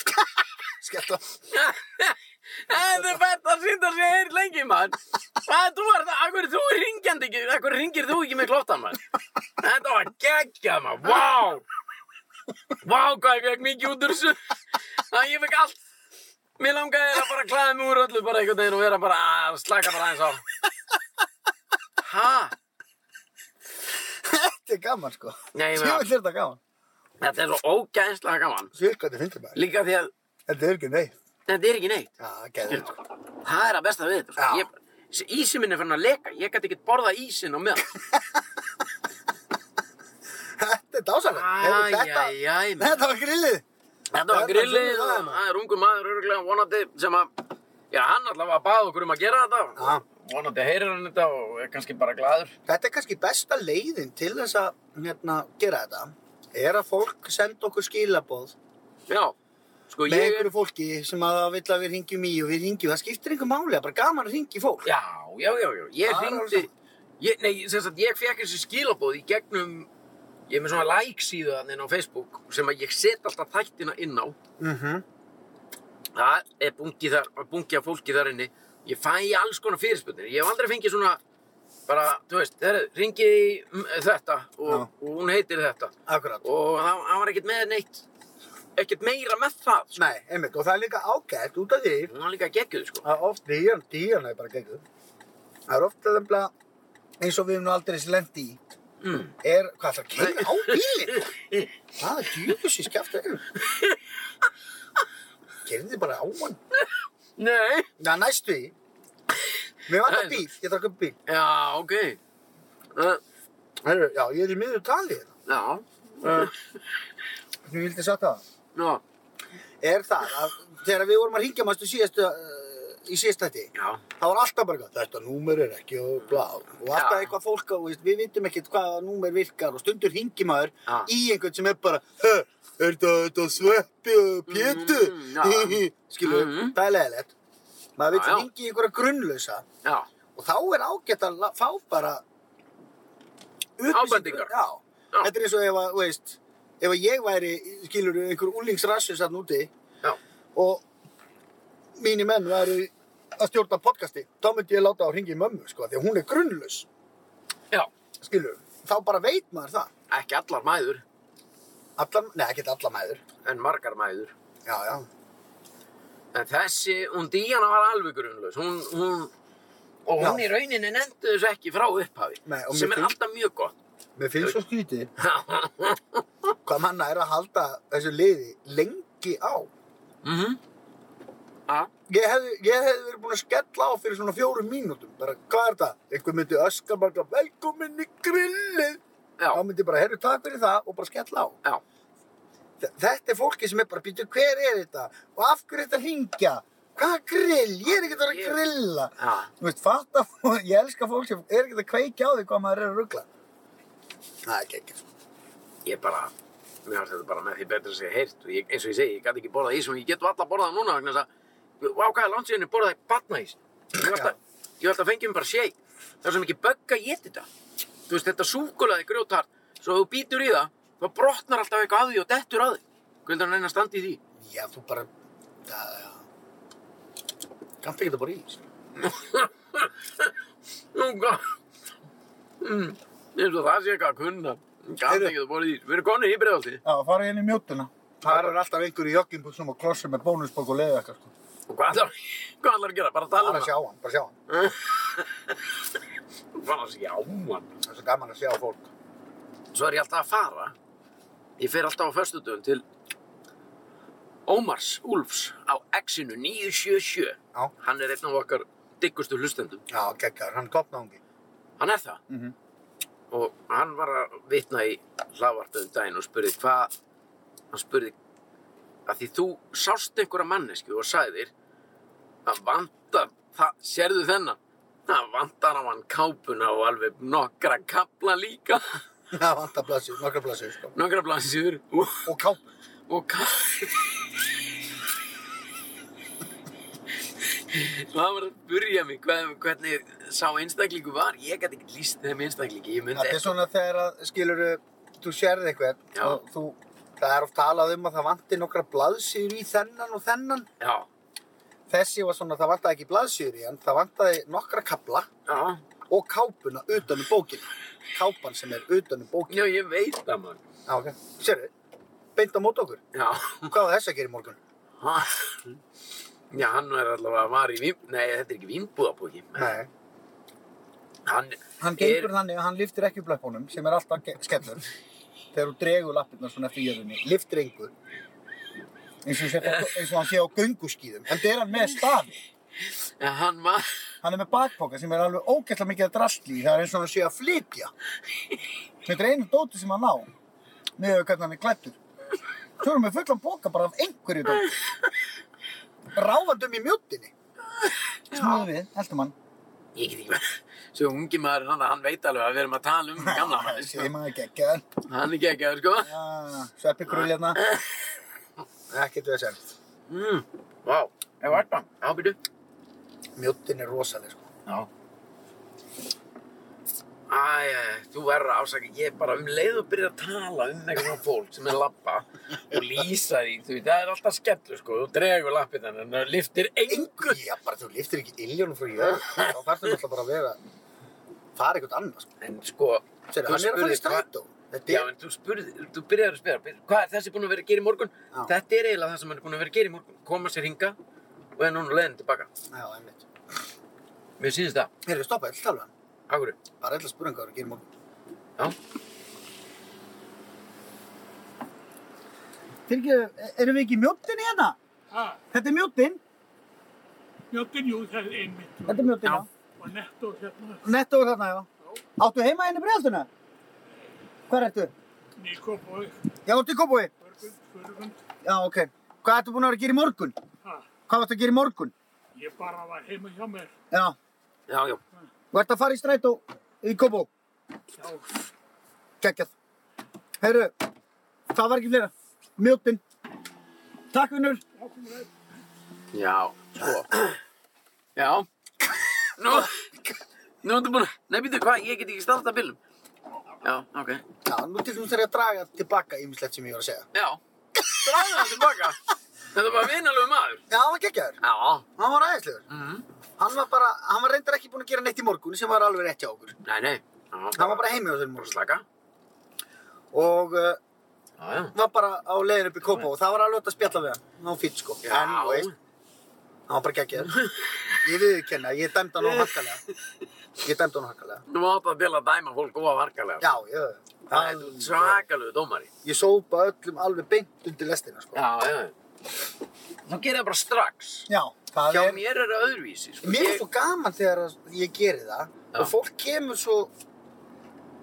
Skellt á. Það er fætt að sýnda sig hér lengi, mann. Þú er það, akkur þú ringjandi ekki, akkur ringir þú ekki með klóttan, mann. Þetta var geggjað, mann, vá. Vá, hvað ég fekk mikið út úr þessu. Það ég fekk allt. Mér langaði að bara klæða mig úr öllu bara einhvern veginn og vera bara að slaka bara aðeins á. Ha? Þetta er gaman, sko. Meina, er þetta gaman. þetta er svo ógæðislega gaman. Sjöfkvæði finnst þetta. Líka því að Þetta er ekki neitt. þetta er ekki neitt. Já, gæði. Það er að besta við þetta. Sko. Ég, ísinn minn er fann að leka. Ég gæti ekki borða ísinn á meðan. Þetta er dásalega. Maður. Þetta var grillið. Þetta Þetta var grillið það, er ungur maður öruglega vonandi sem að, já hann allavega bað okkur um að gera þetta. Já. Vonandi heyrir hann þetta og er kannski bara gladur. Þetta er kannski besta leiðin til þess að hérna, gera þetta. Er að fólk senda okkur skilaboð Já, Sko, með er... einhverju fólki sem að vill að við ringjum í og við ringjum, það skiptir einhver máli, það er bara gaman að ringja í fólk. Já, já, já, já. Ég Það hringdi... Ég, nei, sagt, ég fekk þessi skilabóð í gegnum... Ég er með svona like síðu þannig inn á Facebook sem að ég set alltaf þættina inn á. Mm Það er bungi, þar, bungi af fólki þar inni. Ég fæ alls konar fyrirspurnir. Ég hef aldrei fengið svona... Bara, þú veist, herru, ringi í þetta og, og hún heitir þetta. Akkurat. Og það var ekkert með neitt... Ekkert meira með það, sko. Nei, einmitt, og það er líka ágætt út af því Hún var líka geggjuð, sko. að oft díjan, díjan er bara gegguð. Það er ofta þembla eins og við hefum nú aldrei þessi lendi í. Mm. Er, hvað það keira á bílinn? Það er djúfus í skjaftu einu. Gerði bara á hann. Nei. Já, næstu í. Mér vantar bíl, ég að köpa bíl. Já, ok. Uh, Heru, já, ég er í miður talið. já. Uh, Þú vildi sagt það. Já. Er það að þegar við vorum að ringja mástu síðastu, uh, í Já. það var alltaf bara eitthvað, þetta númer er ekki og blá. Og alltaf Já. eitthvað fólk, og, við vitum ekkert hvaða númer virkar og stundur ringi maður Já. í einhvern sem er bara, "Hö, er þetta, sveppi og pétu? Mm, já. Skilur, Mhm. það er leðilegt. Maður Já, já. ringi í einhverja grunnlausa Já. og þá er ágætt að fá bara. Ábendingar. Þetta er eins og ef að, veist, ef ég væri, skilur, einhver úlingsrassi satt úti Já. og mínir menn væri að stjórna podcasti, þá myndi ég láta á hringi mömmu, sko, því að hún er grunnlaus, Já. skilur, þá bara veit maður það. Ekki allar mæður, Allar, nei, ekki alla mæður. en margar mæður. Já, já. En þessi, hún Díana var alveg grunnlaus. Hún, hún, og hún Já. í rauninni nefndi þessu ekki frá upphafi. Nei, og mér sem er finnst- alltaf mjög gott. Mér finnst svo skrítið hvað manna er að halda þessu liði lengi á. Mhm. Já. Ég hefði, ég hefði verið búinn að skella á fyrir svona fjórum mínútum. Bara, hvað er það? Einhver myndi öskar bara, velkomin í grillið. Já. Þá myndi bara, herru, takk fyrir það og bara skella á. Já. Þe- Þetta er fólki sem er bara, býtu, hver er þetta? Og af hverju er þetta hringja? Hvað grill? Ég er ekkert að grilla. Já. Þú veist, fatta, ég elska fólk sem er ekkert að kveikja á því hvað maður er að ruggla. Það er ekki ekki. Ég bara, mér finnst þetta bara með því betra að segja heyrt. Og ég, eins og ég segi, ég gæti ekki borðað ís og ég get valla borðað núna vegna þess að, er landsíðinni borðaði batnaís. Ég var alltaf, ég alltaf mér bara shake. Það er svo mikið bögg að geta þetta. Þú veist, þetta súkulaði grjótart, svo þú býtur í það, þá brotnar alltaf eitthvað að því og dettur að því. Heldur hann reyna að standa í því? Já, þú bara. Kanntu ekki það bara í. Mm, eins og það sé eitthvað að kunna. Gæti ekki það borðið í. Við erum konir í bregðaldi. Já, fara inn í mjótuna. Það er alltaf einhver í joggingbúksum og klossum með bónusbók og leiðu eitthvað, sko. Og hvað ætlar, ætlar að gera? Bara að tala um hann, bara sjá hann. Bara að sjá hann. Það er svo gaman að sjá fólk. Svo er ég alltaf að fara. Ég fer alltaf á föstudöfum til Ómars Úlfs á X-inu 977. Já. Hann er einn af okkar diggustu hlustendum. Já, geggar, hann er toppnáðungi. Hann er það. Mhm. Og hann var að vitna í hlaðvartöðum daginn og spurði hvað, hann spurði að því þú sást einhverja mannesku og sagðir að vantar, það, sérðu þennan? Það vantar á hann kápuna og alveg nokkra kapla líka, Það vantar blassið, nokkra blassið, sko. nokkra blansjur og, Og kápur. og ká... Hann var að spurja mig hvað, hvernig sá einstaklingu var. Ég gæti ekki líst þeim einstaklingi, Það er svona þegar að, skilur, þú sérði eitthvað og þú, það er oft talað um að það vantir nokkra blaðsýður í þennan og þennan. Já, Þessi var svona, það vantaði ekki blaðsýður í hann, það vantaði nokkra kapla já, og kápuna utan um bókina. Kápan sem er utan um bókina. já, ég veit það maður. Já, ok. Sérðu, beint á mót okkur. Já, Hvað var þess að gera í morgun? Ha. Já, hann er allavega var í vín, nei, þetta er ekki vínbúðabóki. Nei. Hann, Hann gengur þannig að hann liftir ekki upp löpunum sem er alltaf skellur. Þegar þú dregur lappirnar svona eftir jörðinni, liftir engu. Eins og, sé, eins og hann sé á gönguskíðum. En það er hann með stafi. ja, hann var, Hann er með bakpoka sem er alveg ógætla mikið að drastli í. Það er eins og hann sé að flytja. Þetta er einu dóti sem hann á. Niður hvernig hann er klættur. Svo erum við fullan boka bara af einhverju dóti. Ráfandum í mjóttinni. Snúðu við, heldum hann. ég get ekki verið, svo ungi maður, hann, hann veit alveg að við erum að tala um gamla maður, sko. maður geggjaður. Hann er geggjaður, sko. Já, sveppi krull hérna. Ekkert við. Mm, vá, ef var það? Já, byrju. Mjóttin er rosaleg, sko. Já. Æ, þú verður að ásaka, ég er bara um leið og byrja að tala um eitthvað svona fólk sem er lappa og lýsa því, þú veit, það er alltaf skellur, sko, þú dregur lappið þannig, en það liftir engu. Já, bara þú liftir ekki illjónum frá jörg. Þá þarfst þú náttúrulega bara að vera, fara eitthvað annað, sko. En sko, Sér, þú spurðir hvað- Já, en þú spurði, þú byrjaði að spyrja, hvað er þessi búinn að vera að gera í morgun? Já. Þetta er eiginlega það sem hann er búinn að vera að gera í morgun, koma sér hinga og er núna leiðin tilbaka. já, einmitt. Mér sýnist það, Heyrðu, stoppa, ég ætla að tala um. Akkur, Bara ætla að spura hann hvað það er að gera í morgun. já, Fyrir erum við ekki í mjóttinni hérna? Ha, Þetta er mjóttin. mjóttin, jú, það er einmitt. Þetta er mjóttin, Já. já. Og netto hérna, Netto er þarna, já. Áttu heima henni bregðalduna? Hvað ertu? Nikóbói, Já, áttu í Kópói. Förgund, Förgund. Já, ok. Hvað ertu búin að vera að gera í morgun? Ha, Hvað varstu að gera í morgun? ég bara var heima hjá mér. Já. já, já, Þú ert að fara í strætó í Kópó. Já, Kekjað. Heyrðu, það var ekki fleira. Mjóttin. Takk, vinnur. já, sko, já, nú, nú ertu búinn að, nei, býttu, hvað, ég get ekki startað bílum. Já, ok, Já, nú til þú þarf ég að draga tilbaka ýmislegt sem ég var að segja. já, draðu það tilbaka, þetta var vinalegu maður. Já, hann var geggjaður. Já, Hann var aðeinslegur. mhm, Hann var bara, hann var reyndar ekki búinn að gera neitt í morgun sem var alveg rétt hjá okkur. nei, nei, já, Hann var bara heimi á þessum bara morgun. slaka, Og uh, já, já, var bara á leiðin upp í Kópó og það var alveg að spjalla við hann. Hann var fýtt sko. já, En, þú veist, hann var bara geggjaður. Ég viðurkenna, ég dæmdi hann á harkalega. Ég dæmdi hann á harkalega. þú átt að til að dæma fólk góða varkalega. Já, já. það er svakalegu dómari. Ég sópa öllum alveg beint undir lestina sko. Já, já, þá gerir það bara strax. Já, það Hjá er... mér er það öðruvísi, sko. Mér er svo gaman þegar ég geri það Já. og fólk kemur svo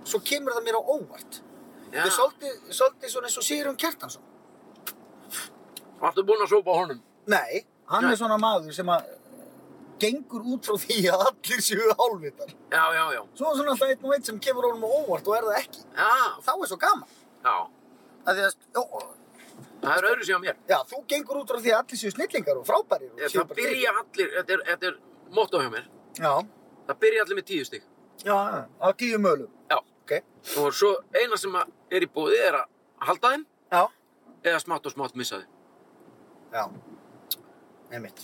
svo kemur það mér á óvart. Já, Þetta er svolítið, svona eins og Sigurjón Kjartansson. varstu búinn að sópa honum? Nei, hann Nei. er svona maður sem að gengur út frá því að allir séu hálfvitar. Já, já, já, Svo er svona alltaf einn og einn sem kemur honum á óvart og er það ekki. já, Þá er svo gaman. já, Að því að, ó, það er öðruvísi á mér. já, þú gengur út frá því að allir séu snillingar og frábærir. Og Það byrja allir, þetta er, er motto hjá mér. Já, það byrja allir með tíu stygg. já, á tíu mölum. Já, Ok, og svo eina sem er í búið er að halda þeim já, eða smátt og smátt missa þeim. já. Einmitt.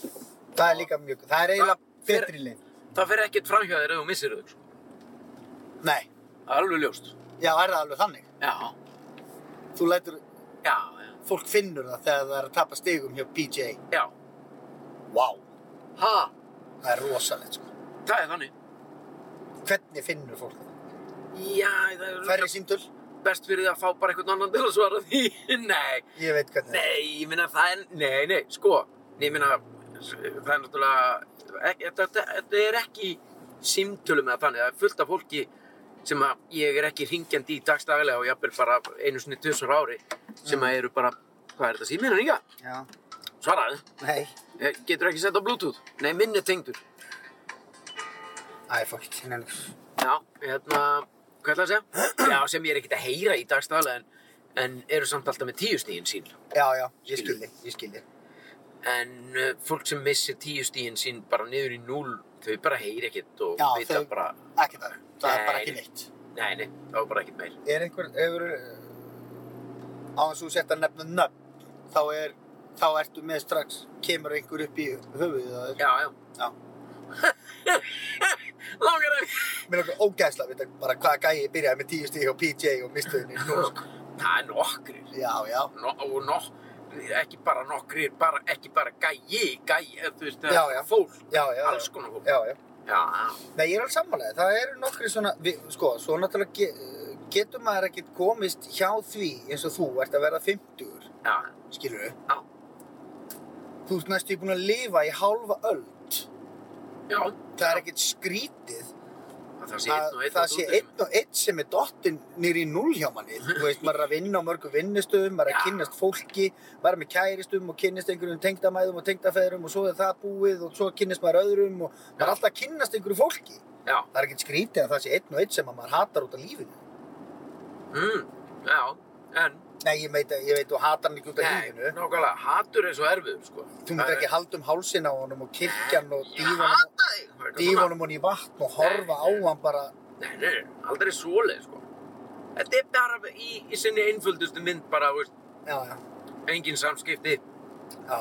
Það er líka mjög, það er eiginlega betri leið. Það fer ekkert framhjá þér ef þú missir þau, sko. Nei, Það er alveg ljóst. já, er það alveg þannig. Já, Þú lætur, já, fólk finnur það þegar það er að tapa stigum hjá PJ. já. Vá, Ha, það er rosalegt, sko. það er þannig. Hvernig finnur fólk það? Já, það er Færri símtöl? best fyrir því að fá bara einhvern annan til að svara því. nei, Ég veit hvernig er. nei, ég minna það er, nei, nei, sko, ég minna, það er náttúrulega, ekki, þetta, þetta, er ekki símtölum eða þannig, það er fullt af fólki sem að ég er ekki ringjandi í dagstagalega og jafnvel bara einu sinni tvisar ári sem að eru bara, hvað er þetta að ringa? Já, Svaraðu, nei, Eh, getur ekki sett á bluetooth? Nei, minn er tengdur. æ, fólk, nenni. Já, hérna, hvað ætla að segja? Já, sem ég er ekkert að heyra í dagstagalega en, en eru samt alltaf með tíu stíðin sín. Já, já, ég skilji, ég skilji. En uh, fólk sem missir tíu stíðin sín bara niður í núl, þau bara heyri ekkert og Já, vita þau- bara, Ekki það, það er bara ekki neitt. nei, nei, það var bara ekkert meir. Er einhver, hefur, á þess að þú sett að nefna nöfn, þá er, þá ertu með strax, kemur einhver upp í höfuðið að þér. Já, já. Já. Langar að... Mér langar ógæsla að vita bara hvaða gæi byrjaði með tíu stíð á PJ og mistuðinni í nú, sko. Það er nokkrir. Já, já, No, og no, ekki bara nokkrir, bara, ekki bara gæi, gæi, eh, þú veist, Já, já. fólk, já, já. alls konar fólk. Já, já. Já, Nei, ég er alveg sammálaðið. Það eru nokkri svona, við, sko, svo náttúrulega ge, getur maður ekkert komist hjá því eins og þú ert að verða 50, já, skilur við? Já. Þú ert næstu búin að lifa í hálfa öld. já. Það er ekkert skrítið Að það sé einn og einn sem er dottinn nýr í null hjá manni. Þú veist, maður er að vinna á mörgum vinnustöðum, maður er að kynnast fólki, maður er með kæristum og kynnast einhverjum tengdamæðum og tengdafeðrum og svo er það búið og svo kynnast maður öðrum og maður er alltaf að kynnast einhverju fólki. Já, Það er ekkert skrítið að það sé einn og einn sem að maður hatar út af lífinu. mm, já, en Nei, ég veit, veit, þú hatar hann ekki út af Nei, lífinu. nákvæmlega, hatur er svo erfið, sko. Þú myndir ekki halda um hálsin á honum og kirkja hann og honum hann í vatn og horfa á hann bara. Nei, nei, nei, aldrei svoleið, sko. Þetta er bara í, í sinni einföldustu mynd bara, veist, Já, já, engin samskipti já.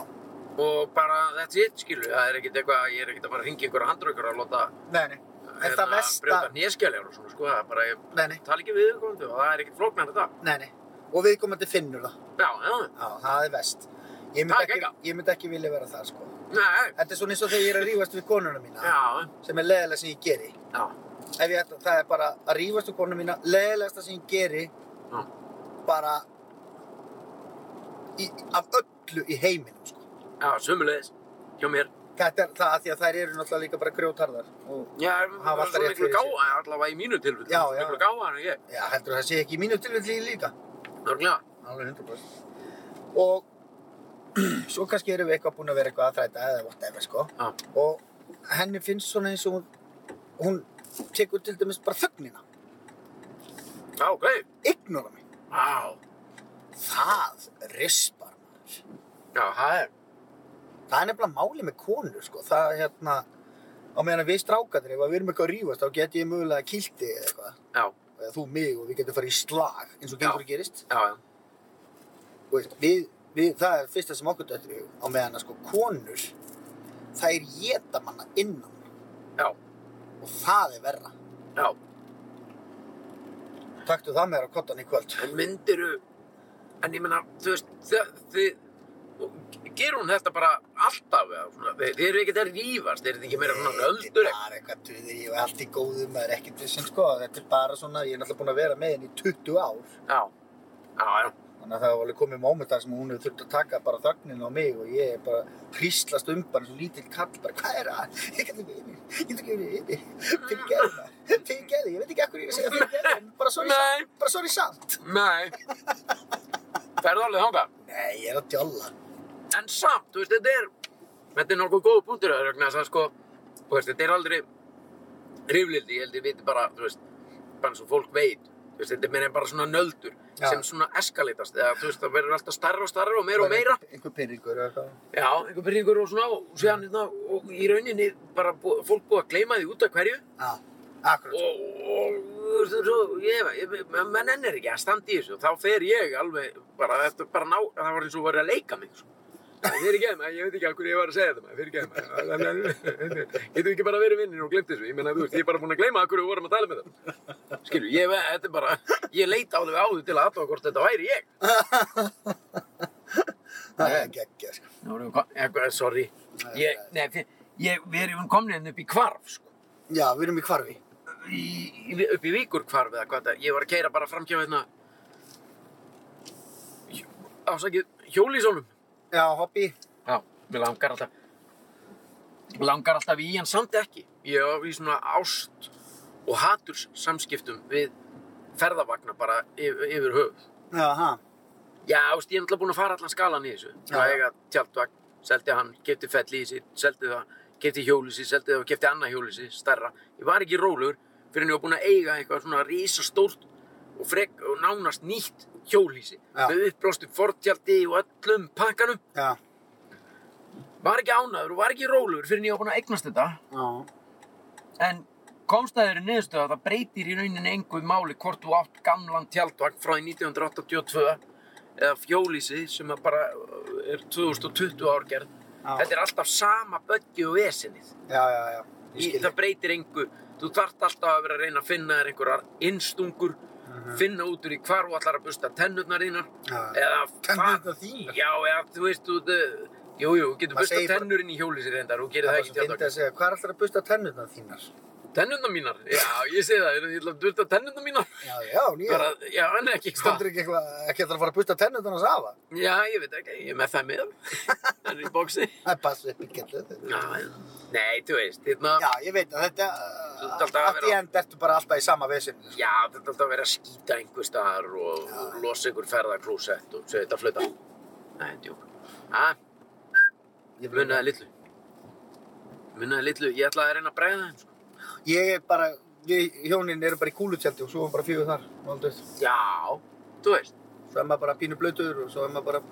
og bara that's it, skilu. Það er ekkert eitthvað, ég er ekkert að fara að hringja einhverja handraukur að láta Nei, nei. En það versta, brjóta nýskjæljar og svona, sko. Það er bara, ég ekki og það er viðkomandi finnur það. Já, já, Já, það er vest. Ég myndi Það er ekki, ég myndi ekki vilja vera það, sko. nei, Þetta er svona eins og þegar ég er að rífast við konuna mína, já, sem er leðilega sem ég geri. já, Ef ég ætla, það er bara að rífast við konuna mína, leðilegasta sem ég geri, já, bara í, af öllu í heiminum, sko. já, sömulegis, hjá mér. Þetta er það að því að þær eru náttúrulega líka bara grjótarðar. Og, Já, Hafa alltaf rétt miklu fyrir sér. gáða, allavega í mínu tilfellu, Já, já. miklu gáða en ég. já, heldur það sé ekki í mínu tilfelli líka. 100%. Og svo kannski erum við eitthvað búin að vera eitthvað að þræta eða whatever, sko. Já, Og henni finnst svona eins og hún, hún tekur til dæmis bara þögnina. já, ok. Ignora mig. Vá. Það rispar maður. Já, það er. Það er nefnilega máli með konur, sko. Það, hérna, á meðan við strákarnir, ef við erum eitthvað að rífast, þá get ég mögulega kilti eða eitthvað. Já, Eða þú mig og við getum farið í slag, eins og gengur að gerist. já, já. Veist, við, við, það er fyrsta sem okkur dættur í hug. Á meðan að sko konur, það er geta manna innan. Já, Og það er verra. já. Taktu það með þér á kottan í kvöld. En myndiru, en ég menna, þú veist, þið, gerur hún þetta bara alltaf, eða þið eru ekkert að rífast, þið eru ekki meira svona nöldur Þetta er eitthvað. tuðir í og allt í góðu, maður er ekkert vissin, sko. Þetta er bara svona, ég er náttúrulega búin að vera með henni í 20 ár. Já, já, já, Þannig að það var alveg komið mómentar sem hún hefur þurft að taka bara þögnin á mig og ég er bara hríslast um bara eins og lítill kall bara, hvað er það? Ég gæti vinni, ég gæti ekki vinni, fyrir geði það, fyrir geði, ég veit ekki ekkur ég er að segja Nei. samt, bara sorry samt. nei. Ferðu alveg þangað? Nei, ég er að djólla. En samt, þú veist, þetta er, þetta er nokkuð góð punktur að regna þess að sko, þú veist, þetta er aldrei riflildi, ég held ég viti bara, þú veist, bara eins og fólk veit, veist, þetta er meira en bara svona nöldur Já. sem svona eskalitast, eða þú veist, það verður alltaf starra og starra og meira og meira. Einhver pyrringur eða eitthvað. Já, einhver byrjingur og svona, og síðan, hérna, og í rauninni bara bú, fólk búið að gleyma því út af hverju Já, akkurat. og, og, þú veist, svo, ég, ég, menn ennir ekki að standa í þessu og þá fer ég alveg bara, eftir bara ná, það var eins og verið að leika mig, sko. Það fyrir ekki maður, ég veit ekki hverju ég var að segja þetta maður, fyrir ekki maður. Getur ekki bara verið vinnir og glemt þessu, ég menna, þú veist, ég er bara búinn að gleyma hverju við vorum að tala með þetta. Skilju, ég, þetta er bara, ég leit alveg á þau til að aðtóa hvort þetta væri ég. Það er geggja, sko. Kom- eitthvað, sorry, ég, nei, ég, við erum komin inn upp í kvarf, sko. Já, við erum í í, upp í Víkurkvarf eða hvað þetta, ég var að keira bara fram hjá hérna, ásakið, hjólísólum. Já, hobby. Já, mér langar alltaf langar alltaf í hann samt ekki ég á í svona ást og haturs samskiptum við ferðavagna bara yfir, yfir höfuð Já, ha. já, ást, ég er náttúrulega búinn að fara allan skalan í þessu Já, já. eiga tjaldvagn, seldi hann, kefti felli í sig seldi það, kefti hjólísi, seldi það og kefti annað hjólísi, stærra ég var ekki rólegur fyrir en ég var búinn að eiga eitthvað svona rísastórt og, frek, og nánast nýtt hjólísi Já. með uppblástum fortjaldi og öllum pakkanum. Já. var ekki ánæður og var ekki rólegur fyrir en ég var búinn að eignast þetta. Já. en komstæður er niðurstöð að það breytir í rauninni engu máli hvort þú átt gamlan tjaldvagn frá því 1982 eða fjólísi sem bara er 2020 árgerð þetta er alltaf sama böggi og vesenið. Það breytir engu. Þú þarft alltaf að vera að reyna að finna þér einhverjar innstungur finna út úr í hvar þú ætlar að busta tennurnar eða Tennurnar þínar? já, eða þú veist þú, þú, getur busta tennurinn í hjólísi reyndar og gerir Það ekki tjaldvagn að segja, hvað er alltaf að busta tennurnar þínar? Tennurnar mínar? Já, ég segi það, ég ætla að dulta tennurnar mínar. Já, já, nýja. Bara, já, en ekki hvað. Stendur ekki eitthvað, ekki ætla að fara að busta tennurnar hans afa? Já, ég veit ekki, ég er með það með. Það er í bóksi. Það passu upp í já. Nei, þú veist, hérna, Já, ég veit að þetta, að í vera- end ertu bara alltaf í sama vesinu. já, þetta er alltaf að vera að skýta einhver staðar og, og losa einhver ferðarklósett og segja þetta að flöta. Nei, djók. Æ, Ég, munnaði litlu. Munnaði litlu, ég ætlaði að reyna að bregða þeim, sko. Ég er bara, við hjónin eru bara í kúlutjaldi og svo bara fjögur þar. og allt auð. Já, þú veist, svo er maður bara pínu blöytur og svo er maður bara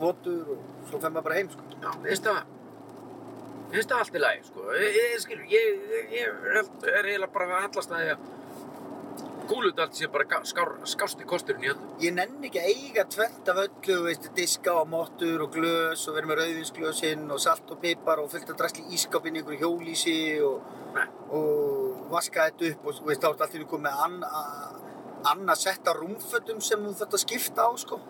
votur og svo fer maður bara heim, sko. Já, finnst það, finnst það allt í lagi, sko. Ég, ég skilur, ég, ég, ég er eiginlega bara að hallast að að kúludalt sé bara skásti kosturinn í öllum. Ég nenni ekki að eiga tvent af öllu, veist, diska og mottur og glös og vera með rauðvinsglösinn og salt og pipar og fullt af drasli ískapinn í einhverju hjólísi og, Nei. og vaska þetta upp og veist, þá ertu alltaf komið með annað sett af rúmfötum sem þú þarft að skipta á, sko.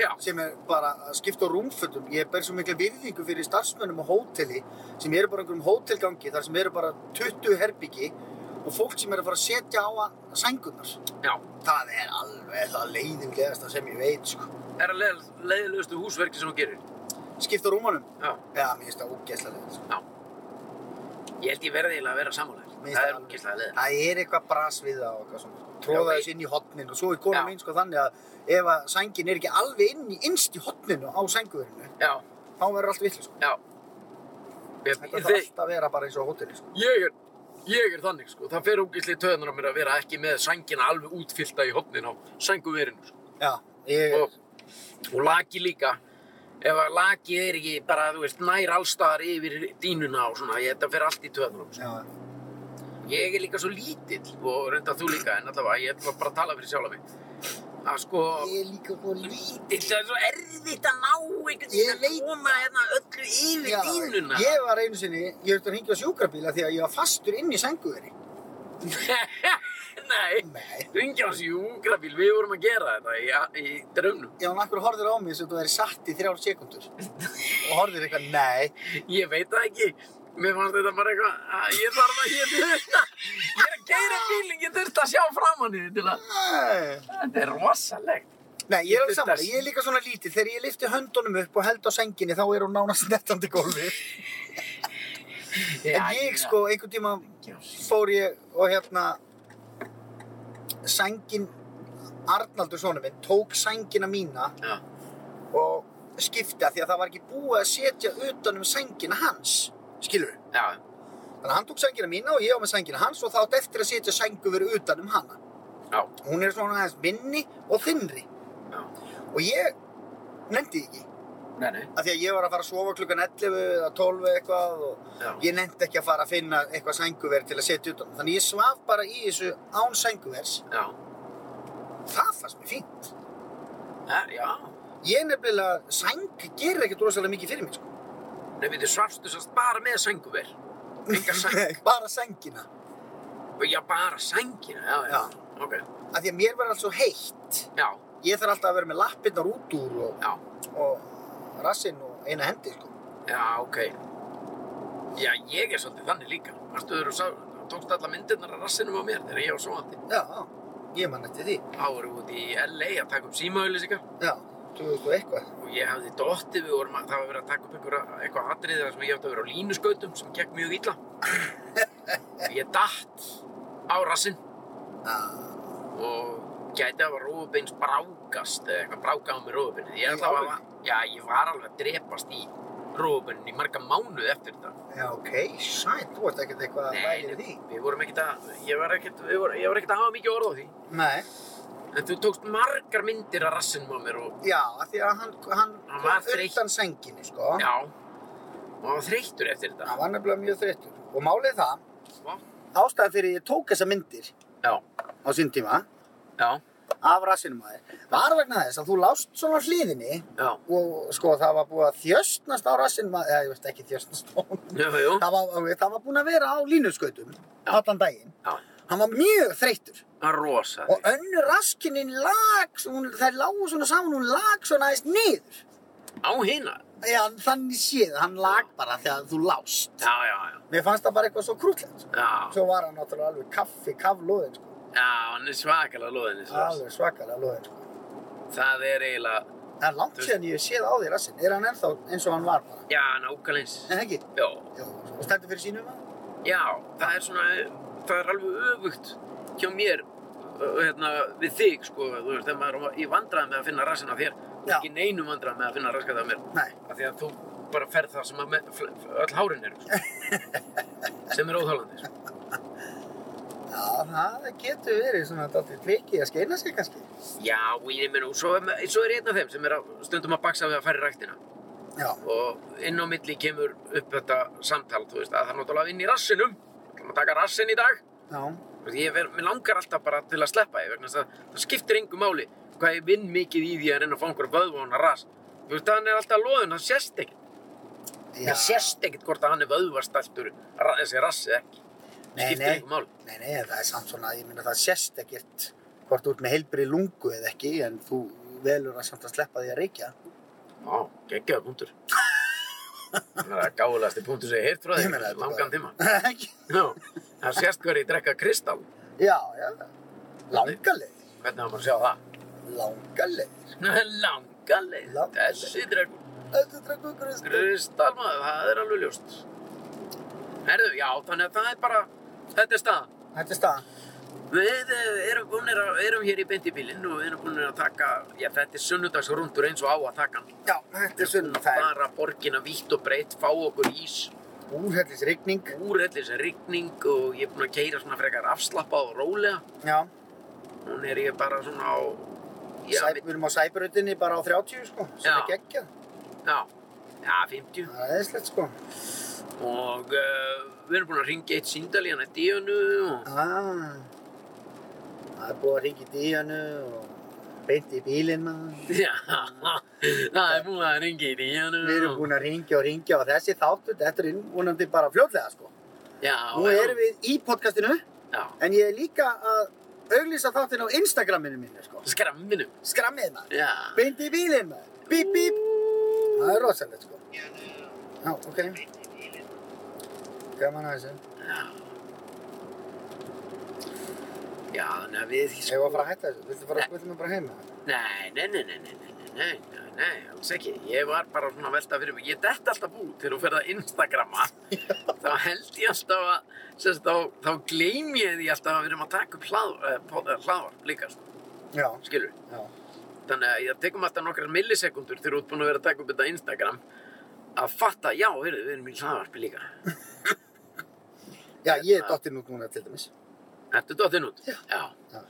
Já, sem er bara að skipta á rúmfötum. Ég ber svo mikla virðingu fyrir starfsmönnum á hóteli sem eru bara einhverjum hótelgangi þar sem eru bara 20 herbyggi og fólk sem eru að fara að setja á að sængunar. já. Það er alveg það leiðinlegasta sem ég veit, sko. Er að leið, leiðilegustu húsverki sem þú gerir. Skipta á rúmunum? Já, Já, mér finnst það ógeðslega leiðilegt, sko. Ég held ég verði eiginlega að vera sammálaður. Mér Það er ógeðslega leiðilegt. Það er eitthvað bras við það og eitthvað svona. Tróða þessu inn í hotnin og svo er Já. mín sko þannig að ef að sængin er ekki alveg inn í innst í hotninu á sænguverinu, Já, þá verður allt vitlu, sko. Þetta þarf alltaf að vera bara eins og á hóteli, sko. ég, er, ég er þannig, sko. Það fer ógeðslega töðunar á mér að vera ekki með sængina alveg útfyllta í hotnin á sænguverinu, sko. Já, ég og, og laki líka ef að laki er ekki bara, þú veist, nær allstaðar yfir dínuna og svona, þetta fer allt í töðnum Já, ég er líka svo lítill og reynda þú líka en allavega, ég ætla bara að tala fyrir sjálf að sko ég er líka svo lítill. það er svo erfitt að ná einhvern veginn að koma hérna öllu yfir dínuna ég var einu sinni, ég þurfti að hringja á sjúkrabíla því að ég var fastur inn í sænguveri. nei, Nei. ringja á sjúkrabíl við vorum að gera þetta í, í draumnum Já, hann akkur horfður á mig sem þú væri satt í þrjár sekundur. og horfður eitthvað, nei. Ég veit það ekki. Mér fannst þetta bara eitthvað, að ég þarf að, ég þurft að, ég er að keira bílinn, ég þurft að sjá að, Nei. þetta er rosalegt. Nei, ég er alveg saman, ég er líka svona lítill. Þegar ég lifti höndunum upp og held á sænginni, þá er hún nánast nettandi gólfi. En ég sko, einhvern tíma fór ég og hérna, sængin, Arnaldur sonur minn, tók sængina mína Já, og skipti að því að það var ekki búið að setja utan um sængina hans, skilur við? já, Þannig að hann tók sængina mína og ég á með sængina hans og þá eftir að setja sængu verið utan um hana. já, Hún er svona aðeins minni og þinnri já, og ég nefndi ekki nei, nei, af því að ég var að fara að sofa klukkan 11 eða 12 eitthvað og ég nefndi ekki að fara að finna eitthvað sænguverð til að setja utan. Þannig ég svaf bara í þessu án sænguvers. Það fannst mér fínt. já, já. Ég nefnilega, sæng gerir ekkert rosalega mikið fyrir mig, sko. Nei, við þið svafstu sérst bara með sænguver. Enga sæng, bara sængina. já, bara sængina, já, já, Já. ok, Af því að mér verður allt svo heitt. já, Ég þarf alltaf að vera með lappirnar út úr og, já, og rassinn og eina hendi, sko. já, ok. Já, ég er svolítið þannig líka. Sá, tókst alla myndirnar af rassinum á mér þegar ég var svoandi. Já, ég man eftir því. Þá vorum við út í LA að taka upp símaauðlýsingar. Já, 2000 og eitthvað. og ég hafði dottið, við vorum að, það var verið að taka upp einhverja, eitthvað atriði þar sem ég átti að vera á línuskautum sem gekk mjög illa. ég datt á rassinn Já, og gæti að var rófubeins brákast eða eitthvað brákað á mig rófubeinin. Ég, ætla að, já, ég var alveg að drepast í rófubeinin í marga mánuð eftir þetta. já, ok, sæt, þú ert ekkert eitthvað að Nei, væli því. við vorum ekkert að, ég var ekkert, ég var ekkert að hafa mikið orð á því. Nei, En þú tókst margar myndir af rassinum á mér og, já, af því að hann, hann, Hann var þreytt. undan sænginni, sko. já, og hann var þreyttur eftir þetta. Hann var nefnilega mjög þreyttur. Og málið það, Vá. ástæðan fyrir ég tók þessa myndir Já, á sín tíma, já, af rassinum að þér, var vegna þess að þú lást svona á hliðinni já, og sko það var búið að þjöstnast á rassinum að, eða ég veist ekki þjöstnast á já, já, Það var, það var búin að vera á línuskautum allan daginn. já, Hann var mjög rosa. Og önnur raskinin lag, hún, þær lágu svona saman, hún lag svona aðeins niður. Á hina? Já, þannig séð, hann lag bara þegar þú lást. Já, já, já. Mér fannst það bara eitthvað svo krútlegt. Sko. Svo var hann náttúrulega alveg kaffi, kaflóðin, sko. já, hann er svakalega loðinni. Alveg. Svakalega lóðin, sko. Það er eiginlega, Það er langt síðan ég séð á því rassinn. Er hann ennþá eins og hann var bara? já, nákvæmlega eins. En ekki? Já. Og stendur fyrir sínum að? já, það er svona, það er alveg öfugt hjá mér, hérna, við þig, sko, þú veist, þegar maður er í vandræðum með að finna rassin á þér, og Já. ekki neinum vandræðum með að finna raskat á mér, Nei. af því að þú bara ferð það sem að me, fl- öll hárin eru, sko. sem er óþálandi, sko. Já, það getur verið svona dálítið trikki að skeina sig kannski. Já, ég meina, og svo, er- svo er einn af þeim sem er að, stundum að baksa við að fara í ræktina. Já, Og inn á milli kemur upp þetta samtal, þú veist, að það er náttúrulega inn í rassinum. Það er að taka rassin í dag. já, Ég ver, langar alltaf bara til að sleppa því, vegna þess að það skiptir engu máli hvað ég vinn mikið í því að reyna að fá einhverja vöðvona ras. Þú veist, hann er alltaf loðun, það sést ekkert. Það sést ekkert hvort að hann er vöðvastæltur, þessi rassi ekki. Nei, skiptir nei. engu máli. Nei, nei, það er samt svona, ég minna það sést ekkert hvort þú ert með heilbri lungu eða ekki, en þú velur að samt að sleppa því að reykja. Já, geggjaðu punktur. Það er gáðulegasti punktur sem ég heyrt frá þig, langan tíma. Það sést hver ég drekka kristall. já, já, langaleg, Hvernig á maður að sjá það? langaleg. Langaleg, Langaleg. þessi drekku kristal. Kristall maður, það er alveg ljóst. Herðu, já, þannig að það er bara, þetta er staðan. Þetta er staðan. Við eh, erum, búnir að, erum hér í bindibílinn og við erum búin að taka, já þetta er sunnudagsrundur eins og á að taka hann. Já, þetta er sunn, það er Fara borgina vítt og breytt, fá okkur ís, úrhellis rigning. úrellis rigning og ég er búin að keira svona frekar afslappað og rólega. Já, Hún er ég bara svona á, já, Sæ, við erum á sæbrautinni bara á 30, sko, sem Já. er geggjað. já, já, 50. Það er slett, sko. Og uh, við erum búin að ringja eitt síndal í hann að díunu og Ah, það er búið að ringa í díjanu og beint í bílinn maður. já, það er búin að ringja í díunu. Við erum búin að ringja og ringja og þessi þáttur, þetta er innvonandi bara fljótlega, sko. Já, Nú erum við í podcastinu, Já, en ég er líka að auglýsa þáttin á Instagraminu mínu, sko. skramminu. Skrammið maður, Já, beint í bílinn maður, bíp, bíp. Það er rosalegt, sko. Já, ok. Gaman að þessu. já. Já, þannig að við, Ég var að fara að hætta þessu, viltu fara að spilla mig bara heima? Nei, nei, nei, nei, nei, nei, nei, nei, nei, alls ekki. Ég var bara svona að velta fyrir mig. Ég dett alltaf út þegar þú ferð að Instagramma. þá held ég alltaf að, sérst, þá, þá gleym ég því alltaf að við erum að taka upp hlað, uh, hlaðvarp líka, Já, skilur. já. Þannig að ég tekum alltaf nokkrar millisekundur þegar þú ert búin að vera að taka upp þetta Instagram að fatta, já, heyrðu, við erum í hlaðvarpi líka. Já, ég er dottinn út núna til dæmis. Ertu dottinn út? Já. já. Já.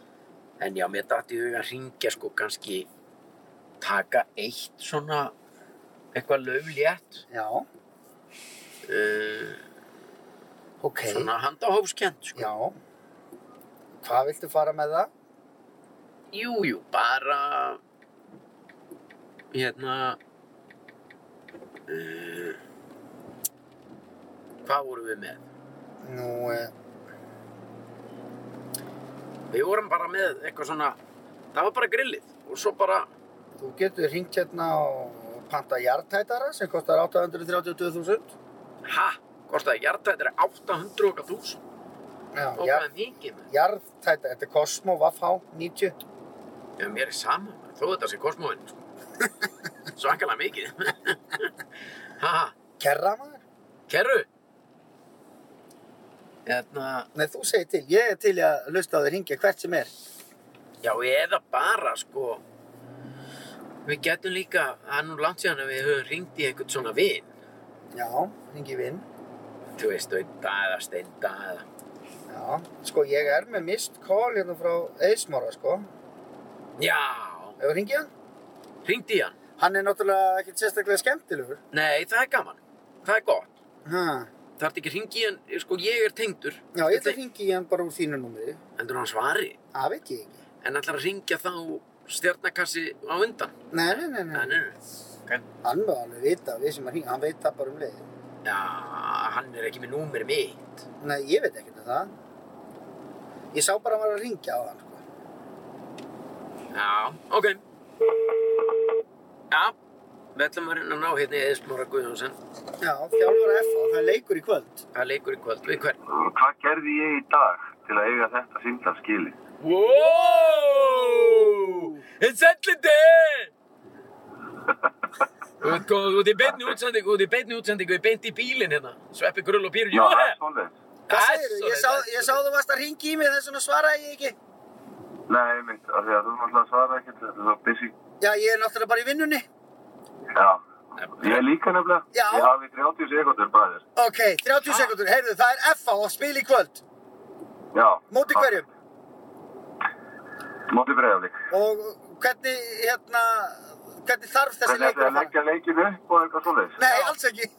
En já, mér dætti huga að ringja sko kannski taka eitt svona eitthvað löflétt Já, uh, ok. svona handahófskent sko. Já. Hvað viltu fara með það? Jú, jú, bara hérna uh, hvað vorum við með? Nú, eh, Við vorum bara með eitthvað svona það var bara grillið og svo bara þú getur hringt hérna og panta jarðtætara sem kostar 832.000. ha, kostaði hjartættir 800 okkar þús Já, jarðtætara, þetta er Cosmo Vafhá 90. Já, mér er sama, þó þetta sé kosmóin sko. svakalega mikið ha, Kerra maður? kerru hérna Nei, þú segir til. Ég er til að hlusta á þig hringja hvert sem er. Já, eða bara, sko, við getum líka, það er nú langt síðan að við höfum ringt í einhvern svona vin, Já, hringi vinn. þú veist, auðvitað eða steinda eða, Já, sko ég er með mist call hérna frá Eismóra, sko. já, Hefur hringið hann? ringt í hann. Hann er náttúrulega ekkert sérstaklega skemmtilegur. Nei, það er gaman, það er gott. Ha. Það ert ekki að ringi í hann, sko, ég er tengdur. Já, ég ætla að hringi í hann bara úr þínu númeri. Endur hann svari, Það veit ég ekki. en ætlar að ringja þá stjarnakassi á undan. Nei, nei, nei, nei. Nei, nei. Okay. Hann var alveg vita, við sem að hringa, hann veit það bara um leið. Já, hann er ekki með númer mitt. Nei, ég veit ekkert um það. Ég sá bara að hann var að ringja á hann, sko. Já, ok. Já, við ætlum að reyna að ná hérna í Eðismóra Guðjónsson. Já, þjálfur F og það er leikur í kvöld. Það leikur í kvöld við hvern. Hvað gerði ég í dag til að eiga þetta símtal skili? Wow! It's ert góð, þú ert í beinni útsendingu, þú ert í beinni útsendingu, við beint í bílinn hérna. Sveppi Grull og Pýr Já, það er sá, ég sá þú varst að ringi í mig þess vegna svaraði ég ekki. Nei, mitt, af því að þú Já, ég er er líka nefnilega. Já. Ég hafi 30 sekundur bræðir. Ok, 30 sekundur, heyrðu, það er F á að spila í kvöld. Já. Móti hverjum? Móti breyðaflik. Og hvernig, hérna, hvernig þarf þessi Hvernig leikur ætlaði að að fara? leggja leikinu upp og eitthvað svoleiðis? Nei, alls ekki.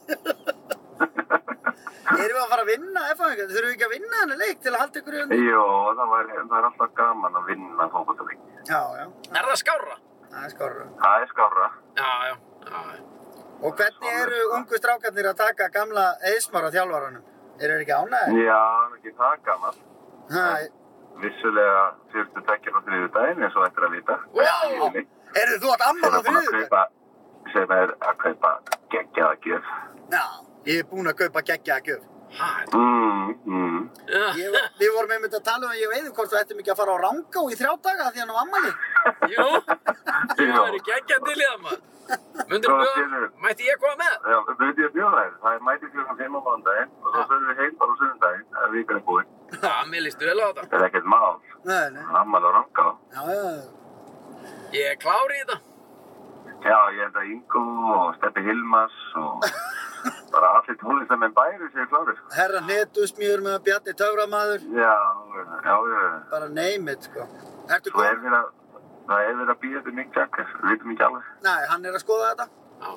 Erum við að fara að vinna F-fæðingar? Þurfum við ekki að vinna henni leik til að halda ykkur í öndu? Jó, það, var, það er alltaf gaman að vinna fókbaltaleik. Já, já, Er það skárra? það er skorra. Það er skára. Já. já. Og hvernig eru ungu strákarnir að taka gamla eðsmar á þjálfaranum? Eru þeir ekki ánægir? Já, ekki það. Ha, Vissulega fyrstu tekjur á þriðu daginn eins og þetta er að vita. Wow. eru þú átt ammál á er búin kaupa, sem er að kaupa geggjaða gjöf. Já, ég er búinn að kaupa geggjaða gjöf. Hæ, Mm, mm. Ég, við vorum einmitt að tala um að ég veiði hvort þú ættum ekki að fara á Rangá í þrjá daga því hann á ammali. jú, þú Já. verður geggja til í það maður. Mundur Hvað bjóða, mætti ég koma með? Já, við veitum að bjóða þér. Það er mætið klukkan 5 á mándaginn og svo förum við heim bara á sunnudaginn ef vikan er búinn. Já, mér líst vel á þetta. Það er ekkert mál. Nei, nei, Ammali á ranga. já, já, Ég er klár í þetta. Já, ég held að Ingo og Steppi Hilmas og bara allir tónlistamenn bæri séu klárir. herra hnetusmjör með Bjarni Töframaður, Já, já, já. bara name it, sko. Ertu Svo er það er verið að býja þetta Mick Jagger. Við veitum ekki alveg. Nei, hann er að skoða þetta. Já,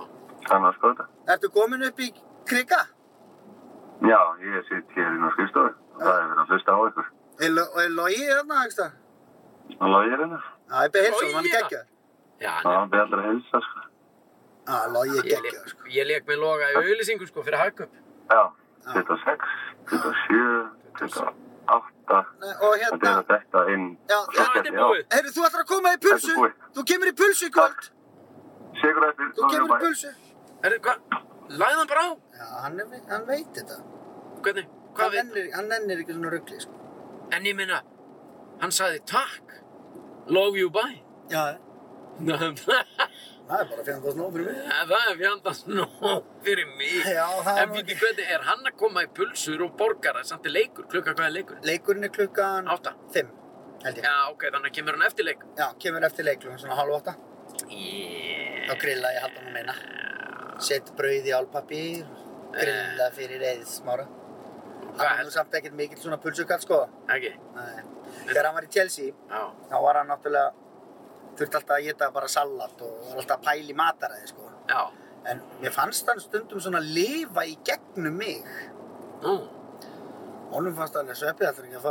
Þannig að skoða þetta. Ertu komin upp í krika? Já, ég sitt hér inn á skrifstofu. Það er verið að hlusta á ykkur. Er, lo- er logi hérna, ekki það? Það logi ég hérna. Já, ég beði heilsa, hann er Logi, já. geggjaður. já, Það er beð allir að hilsa, sko. Já, logi er ég, geggjaður, sko. ég leik með loga í auðlýsingu sko fyrir hagkup. Já, 26, 27, 28. Og Þetta er hérna, að detta inn. Já, þetta er búið. heyrðu, þú ætlar að koma í pulsu? Þetta. Þú kemur í pulsu í kvöld? Sigur eftir. Þú kemur í pulsu? Herru, hvað? Læði hann bara á? Já, hann, er, hann veit þetta. Hvernig? Hann Hvað veit? nennir, hann nennir ekki svona ruggli, sko. En ég minna, hann sagði takk. Love you bye. Já, það það er bara fjandast nóg fyrir mig. er fjandast nóg fyrir mig. Já, það er En ekki. hvernig, er hann að koma í pulsur og borgar það samt í leikur? Klukka hvað er leikur? Leikurinn er klukkan Átta. 5, held ég. Já, ok, þannig að kemur hann eftir leik. Já, kemur eftir leiklum, svona halv åtta. Yeah. Þá grilla ég halda hann meina. Sett brauð í álpapír, grilla fyrir eðsmára. Hann var nú samt ekkert mikill svona pulsukall, sko. ekki? Nei. Þegar hann var í Chelsea, þá var hann náttúrulega, þurfti alltaf að geta bara salat og var alltaf að pæla í mataræði, sko. já. En mér fannst hann stundum svona lifa í gegnum mig. Nú, Honum fannst alveg sveppið alltaf ekki að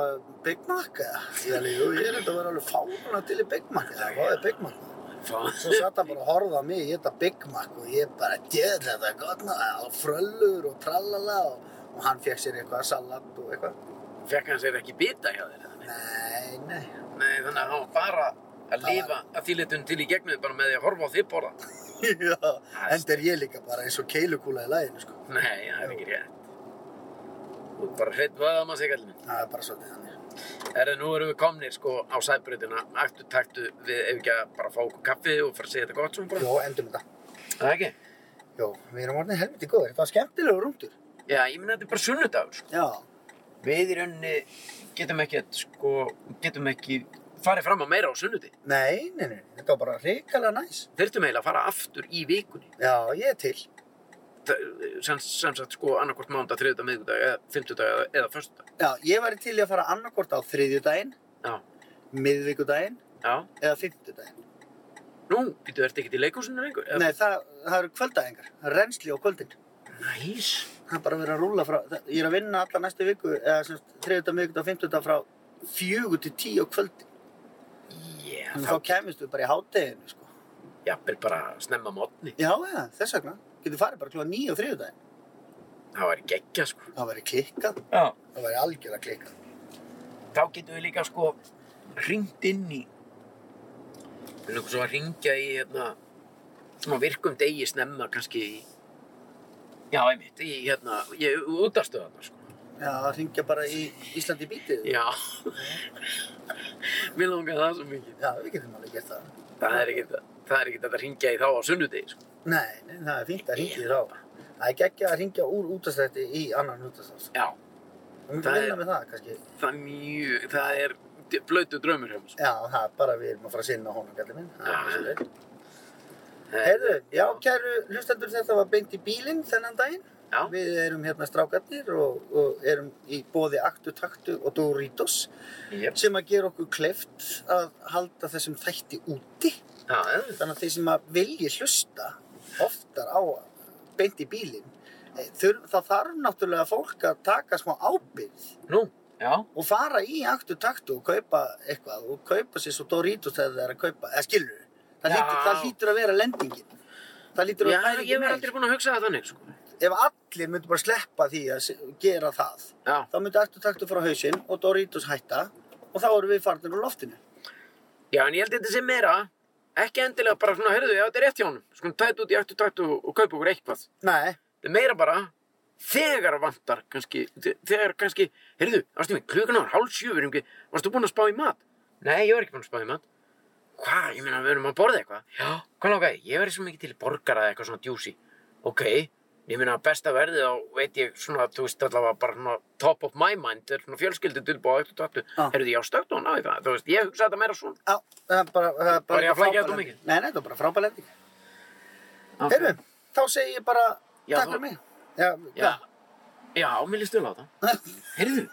Mac eða. Ég er þetta að vera alveg fáruna til í Big Mac eða, fáði Big Mac. fá. Svo satt hann bara að horfa á mig, ég Big Mac og ég bara, djöð, þetta er gott og fröllur og trallala og, og hann fekk sér eitthvað salat og eitthvað. Fekk hann sér ekki bita hjá þér? Nei, nei. Nei, þannig að hann var bara að lifa að þýletun til í gegnum bara með því að horfa á þig borða. Já, enda er ég líka bara eins og keilukúla í læginu, sko. Nei, það er ekki rétt. Þú ert bara hreitt vöða maður sig allir minn. Það er bara svolítið þannig. Erðu, nú erum við komnir sko á sæbrautina, aktu taktu við ef ekki að bara fá okkur kaffi og fara að segja þetta gott svona bara. Jó, endum þetta. Það ekki? Jó, við erum orðin helviti góðir. Það var skemmtilegur rúndur. Já, ég minna þetta er bara sunnudagur sko. Já. Við í rauninni getum ekki, sko, getum ekki farið fram á meira á sunnuti. Nei, nei, nei, þetta var bara hrikalega næs. Þurftum eiginlega að fara aftur í vikunni. Já, ég er til. Það, sem, sem sagt sko annarkvort mándag, þriðudag, miðgudag, eða fimmtudag eða, eða föstudag. Já, ég væri til í að fara annarkort á þriðjudaginn, Já, miðvikudaginn já. eða fimmtudaginn. Nú, býtu, ertu ekkert í leikúsinu lengur? Eða- Nei, það, það eru kvöldæðingar, það er reynsli á kvöldin. Næs. Það er bara verið að rúla frá, það, ég er að vinna alla næstu viku, eða sem þriðjudag, miðvikudag, fimmtudag frá fjögur til tíu á kvöldin. Yeah, Þannig þá þá kemist við bara í hátteginu, sko. jafnvel bara snemma mótni. Já, já, þess vegna. Getur farið bara klúa nýju á þriðjudaginn. Það væri geggja sko. Það væri klikkað, Já. það væri algjörlega klikkað. Þá getum við líka sko hringt inn í við erum svo að ringja í hérna svona virkum degi snemma kannski í já, einmitt, í hérna ég útastöðana sko. Já, það ringja bara í Íslandi bítið. Já. Mér langar það svo mikið. Já, við getum alveg gert það. Það er ekkert það er ekkert að ringja í þá á sunnudegi sko. Nei, nei, það er fínt að ringja í þá. Það er geggja að ringja úr útastrætti í annan útastrætt. Já. Það vinna er- með það, kannski. Það er mjög, það er blöytu draumur hjá mér sko. Já, það er bara við erum að fara að sinna honum, gæti minn. Það Já. Það er- Heyrðu, já, kæru hlustendur, þetta var beint í bílinn þennan daginn. Já. Við erum hérna strákarnir og, og erum í bóði Aktu Taktu og Doritos Jep. sem að gera okkur kleift að halda þessum þætti úti. Já. Þannig að þeir sem að vilji hlusta oftar á beint í bílinn, eh, það þarf náttúrulega fólk að taka smá ábyrgð Nú, já. og fara í Aktu Taktu og kaupa eitthvað og kaupa sér svo Doritos þegar það er að kaupa, eða skilur það, lítur, það lítur að vera lendingin. Það lítur að vera ég var aldrei búin að hugsa það þannig, sko. Ef allir myndu bara sleppa því að gera það Já. þá myndi Aktu Taktu fara á hausinn og Doritos hætta og þá erum við farnir úr loftinu Já, en ég held þetta sé meira, ekki endilega bara svona, já, þetta er rétt hjá honum. Skulum tæta út í eftir takt og, og kaupa okkur eitthvað. Nei, er meira bara, þegar vantar kannski, þe- þegar kannski, heyrðu, ástu mig, klukkan var hálf sjö, við erum ekki, varstu búin að spá í mat? Nei, ég var ekki búin að spá í mat. Hvað, ég meina, við erum að borða eitthvað? Já. Hvað langaði? Ég verði svo mikið til borgara eitthvað svona djúsi. Ok, ég meina, besta verðið á, veit ég, svona, þú veist, allavega bara svona top of my mind, er svona fjölskyldu tilbúið á eftir tattu. Já. Heyrðu, ég á stökt og ná í það, þú veist, ég hugsa þetta meira svona. á, það er bara, það er bara Var ég að flækja þetta mikið? Nei, nei, það er bara frábæð lending. Heyrðu, þá segi ég bara Já, takk fyrir mig Já, Já, já, mér líst vel á það. Heyrðu,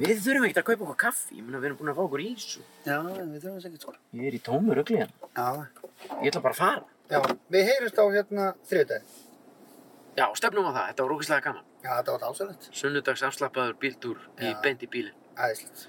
við þurfum ekkert að kaupa okkur kaffi, ég meina, við erum búin að fá okkur ís og já, við þurfum þess ekki sko ég er í tómu rugli hérna. Já, Ég ætla bara að fara. já, við heyrumst á hérna þriðdæð Já, stefnum á það, þetta var rúkislega gaman. Já, þetta var dásalegt Sunnudags afslappaður bíltúr í í bílinn. Æðislegt